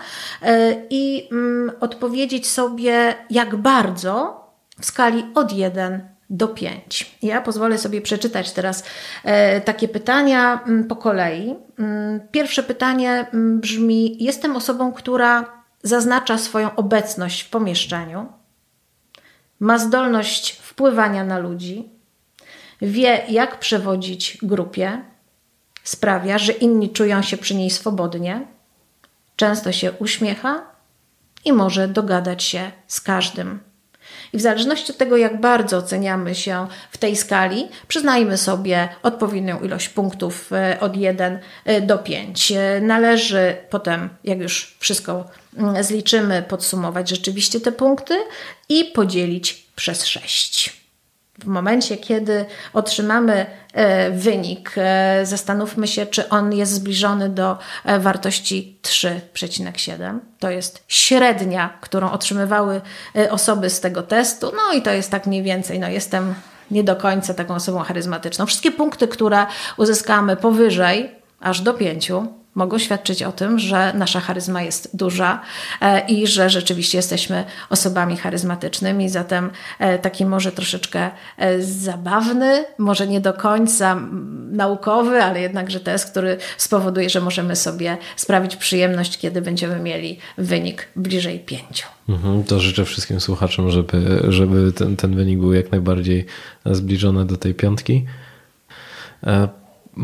i mm, odpowiedzieć sobie, jak bardzo w skali od 1 do 5. Ja pozwolę sobie przeczytać teraz e, takie pytania mm, po kolei. Mm, pierwsze pytanie mm, brzmi: Jestem osobą, która zaznacza swoją obecność w pomieszczeniu, ma zdolność wpływania na ludzi, wie, jak przewodzić grupie, sprawia, że inni czują się przy niej swobodnie, często się uśmiecha i może dogadać się z każdym. I w zależności od tego, jak bardzo oceniamy się w tej skali, przyznajmy sobie odpowiednią ilość punktów e, od 1 e, do 5. E, należy potem, jak już wszystko mm, zliczymy, podsumować rzeczywiście te punkty i podzielić przez 6. W momencie, kiedy otrzymamy e, wynik, e, zastanówmy się, czy on jest zbliżony do e, wartości 3,7. To jest średnia, którą otrzymywały osoby z tego testu. No i to jest tak mniej więcej, no jestem nie do końca taką osobą charyzmatyczną. Wszystkie punkty, które uzyskamy powyżej, aż do 5, mogą świadczyć o tym, że nasza charyzma jest duża e, i że rzeczywiście jesteśmy osobami charyzmatycznymi. Zatem e, taki może troszeczkę e, zabawny, może nie do końca naukowy, ale jednakże test, który spowoduje, że możemy sobie sprawić przyjemność, kiedy będziemy mieli wynik bliżej pięciu. Mhm, to życzę wszystkim słuchaczom, żeby, żeby ten, ten wynik był jak najbardziej zbliżony do tej piątki.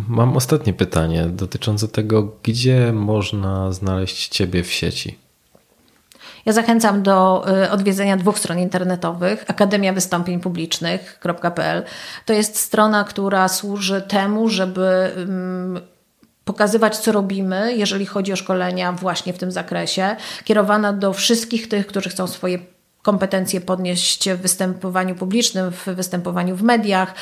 Mam ostatnie pytanie dotyczące tego, gdzie można znaleźć Ciebie w sieci. Ja zachęcam do y, odwiedzenia dwóch stron internetowych: Akademia Wystąpień Publicznych.pl. To jest strona, która służy temu, żeby pokazywać, co robimy, jeżeli chodzi o szkolenia właśnie w tym zakresie, kierowana do wszystkich tych, którzy chcą swoje kompetencje podnieść w występowaniu publicznym, w występowaniu w mediach,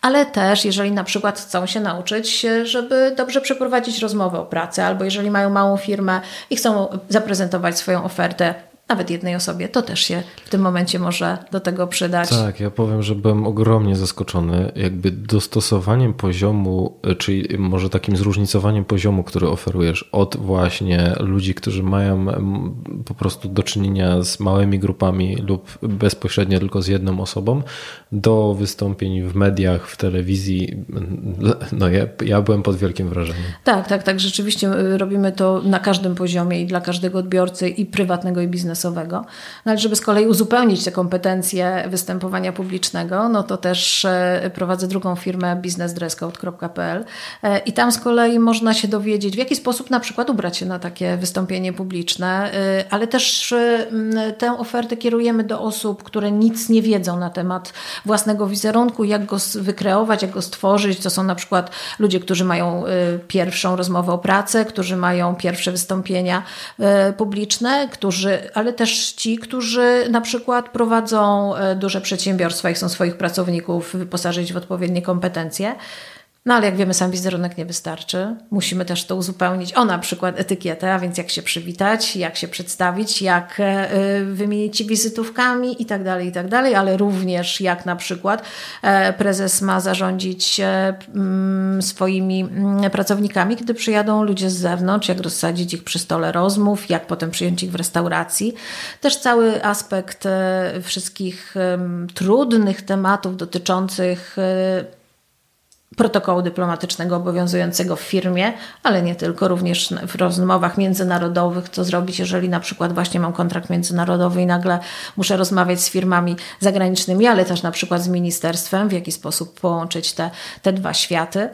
ale też jeżeli na przykład chcą się nauczyć, żeby dobrze przeprowadzić rozmowę o pracę, albo jeżeli mają małą firmę i chcą zaprezentować swoją ofertę nawet jednej osobie, to też się w tym momencie może do tego przydać. Tak, ja powiem, że byłem ogromnie zaskoczony, jakby dostosowaniem poziomu, czyli może takim zróżnicowaniem poziomu, który oferujesz od właśnie ludzi, którzy mają po prostu do czynienia z małymi grupami lub bezpośrednio tylko z jedną osobą, do wystąpień w mediach, w telewizji. No ja, ja byłem pod wielkim wrażeniem. Tak, tak, tak. Rzeczywiście y, robimy to na każdym poziomie i dla każdego odbiorcy i prywatnego i biznesowego No ale żeby z kolei uzupełnić te kompetencje występowania publicznego, no to też e, prowadzę drugą firmę businessdresscode.pl e, i tam z kolei można się dowiedzieć, w jaki sposób na przykład ubrać się na takie wystąpienie publiczne, e, ale też tę ofertę kierujemy do osób, które nic nie wiedzą na temat własnego wizerunku, jak go wykreować, jak go stworzyć. To są na przykład ludzie, którzy mają pierwszą rozmowę o pracę, którzy mają pierwsze wystąpienia publiczne, którzy, ale też ci, którzy na przykład prowadzą duże przedsiębiorstwa i chcą swoich pracowników wyposażyć w odpowiednie kompetencje. No ale jak wiemy, sam wizerunek nie wystarczy. Musimy też to uzupełnić o na przykład etykietę, a więc jak się przywitać, jak się przedstawić, jak e, wymienić się wizytówkami i tak dalej, i tak dalej, ale również jak na przykład e, prezes ma zarządzić e, swoimi pracownikami, kiedy przyjadą ludzie z zewnątrz, jak rozsadzić ich przy stole rozmów, jak potem przyjąć ich w restauracji. Też cały aspekt wszystkich trudnych tematów dotyczących protokołu dyplomatycznego obowiązującego w firmie, ale nie tylko, również w rozmowach międzynarodowych, co zrobić, jeżeli na przykład właśnie mam kontrakt międzynarodowy i nagle muszę rozmawiać z firmami zagranicznymi, ale też na przykład z ministerstwem, w jaki sposób połączyć te, te dwa światy.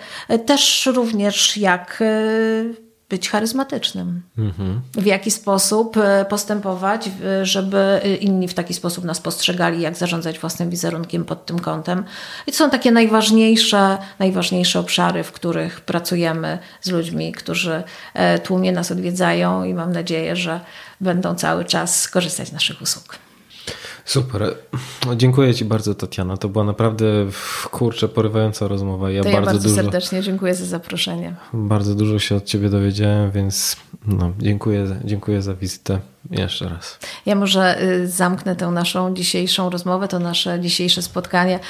Też również jak e, być charyzmatycznym. Mhm. W jaki sposób e, postępować, żeby e, inni w taki sposób nas postrzegali, jak zarządzać własnym wizerunkiem pod tym kątem. I to są takie najważniejsze, najważniejsze obszary, w których pracujemy z ludźmi, którzy e, tłumnie nas odwiedzają i mam nadzieję, że będą cały czas korzystać z naszych usług. Super. No, dziękuję Ci bardzo, Tatiana. To była naprawdę kurczę, porywająca rozmowa. Ja, to bardzo, ja bardzo dużo, serdecznie dziękuję za zaproszenie. Bardzo dużo się od Ciebie dowiedziałem, więc no, dziękuję, dziękuję za wizytę jeszcze raz. Ja może y, zamknę tę naszą dzisiejszą rozmowę, to nasze dzisiejsze spotkanie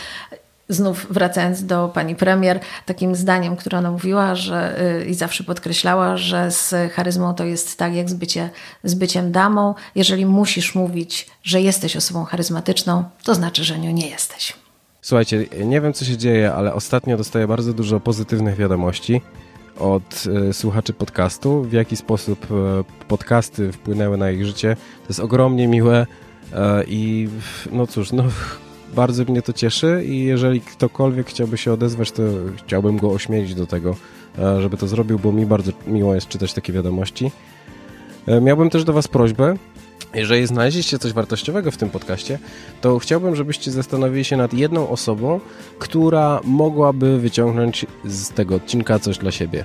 znów wracając do pani premier, takim zdaniem, które ona mówiła, że y, i zawsze podkreślała, że z charyzmą to jest tak jak z, bycie, z byciem damą. Jeżeli musisz mówić, że jesteś osobą charyzmatyczną, to znaczy, że nią nie jesteś. Słuchajcie, nie wiem co się dzieje, ale ostatnio dostaję bardzo dużo pozytywnych wiadomości od y, słuchaczy podcastu, w jaki sposób y, podcasty wpłynęły na ich życie. To jest ogromnie miłe i no cóż, no bardzo mnie to cieszy i jeżeli ktokolwiek chciałby się odezwać, to chciałbym go ośmielić do tego, e, żeby to zrobił, bo mi bardzo miło jest czytać takie wiadomości. E, miałbym też do Was prośbę, jeżeli znaleźliście coś wartościowego w tym podcaście, to chciałbym, żebyście zastanowili się nad jedną osobą, która mogłaby wyciągnąć z tego odcinka coś dla siebie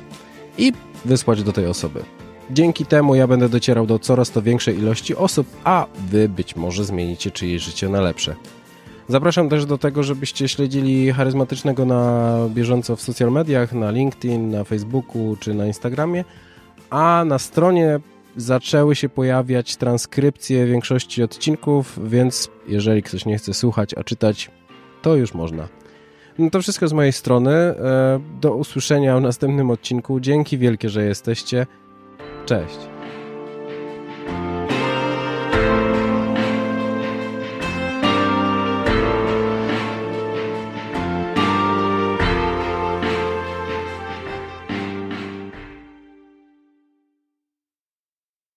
i wysłać do tej osoby. Dzięki temu ja będę docierał do coraz to większej ilości osób, a Wy być może zmienicie czyjeś życie na lepsze. Zapraszam też do tego, żebyście śledzili charyzmatycznego na bieżąco w social mediach, na LinkedIn, na Facebooku czy na Instagramie, a na stronie zaczęły się pojawiać transkrypcje większości odcinków, więc jeżeli ktoś nie chce słuchać, a czytać, to już można. No to wszystko z mojej strony. E, do usłyszenia w następnym odcinku. Dzięki wielkie, że jesteście. Cześć.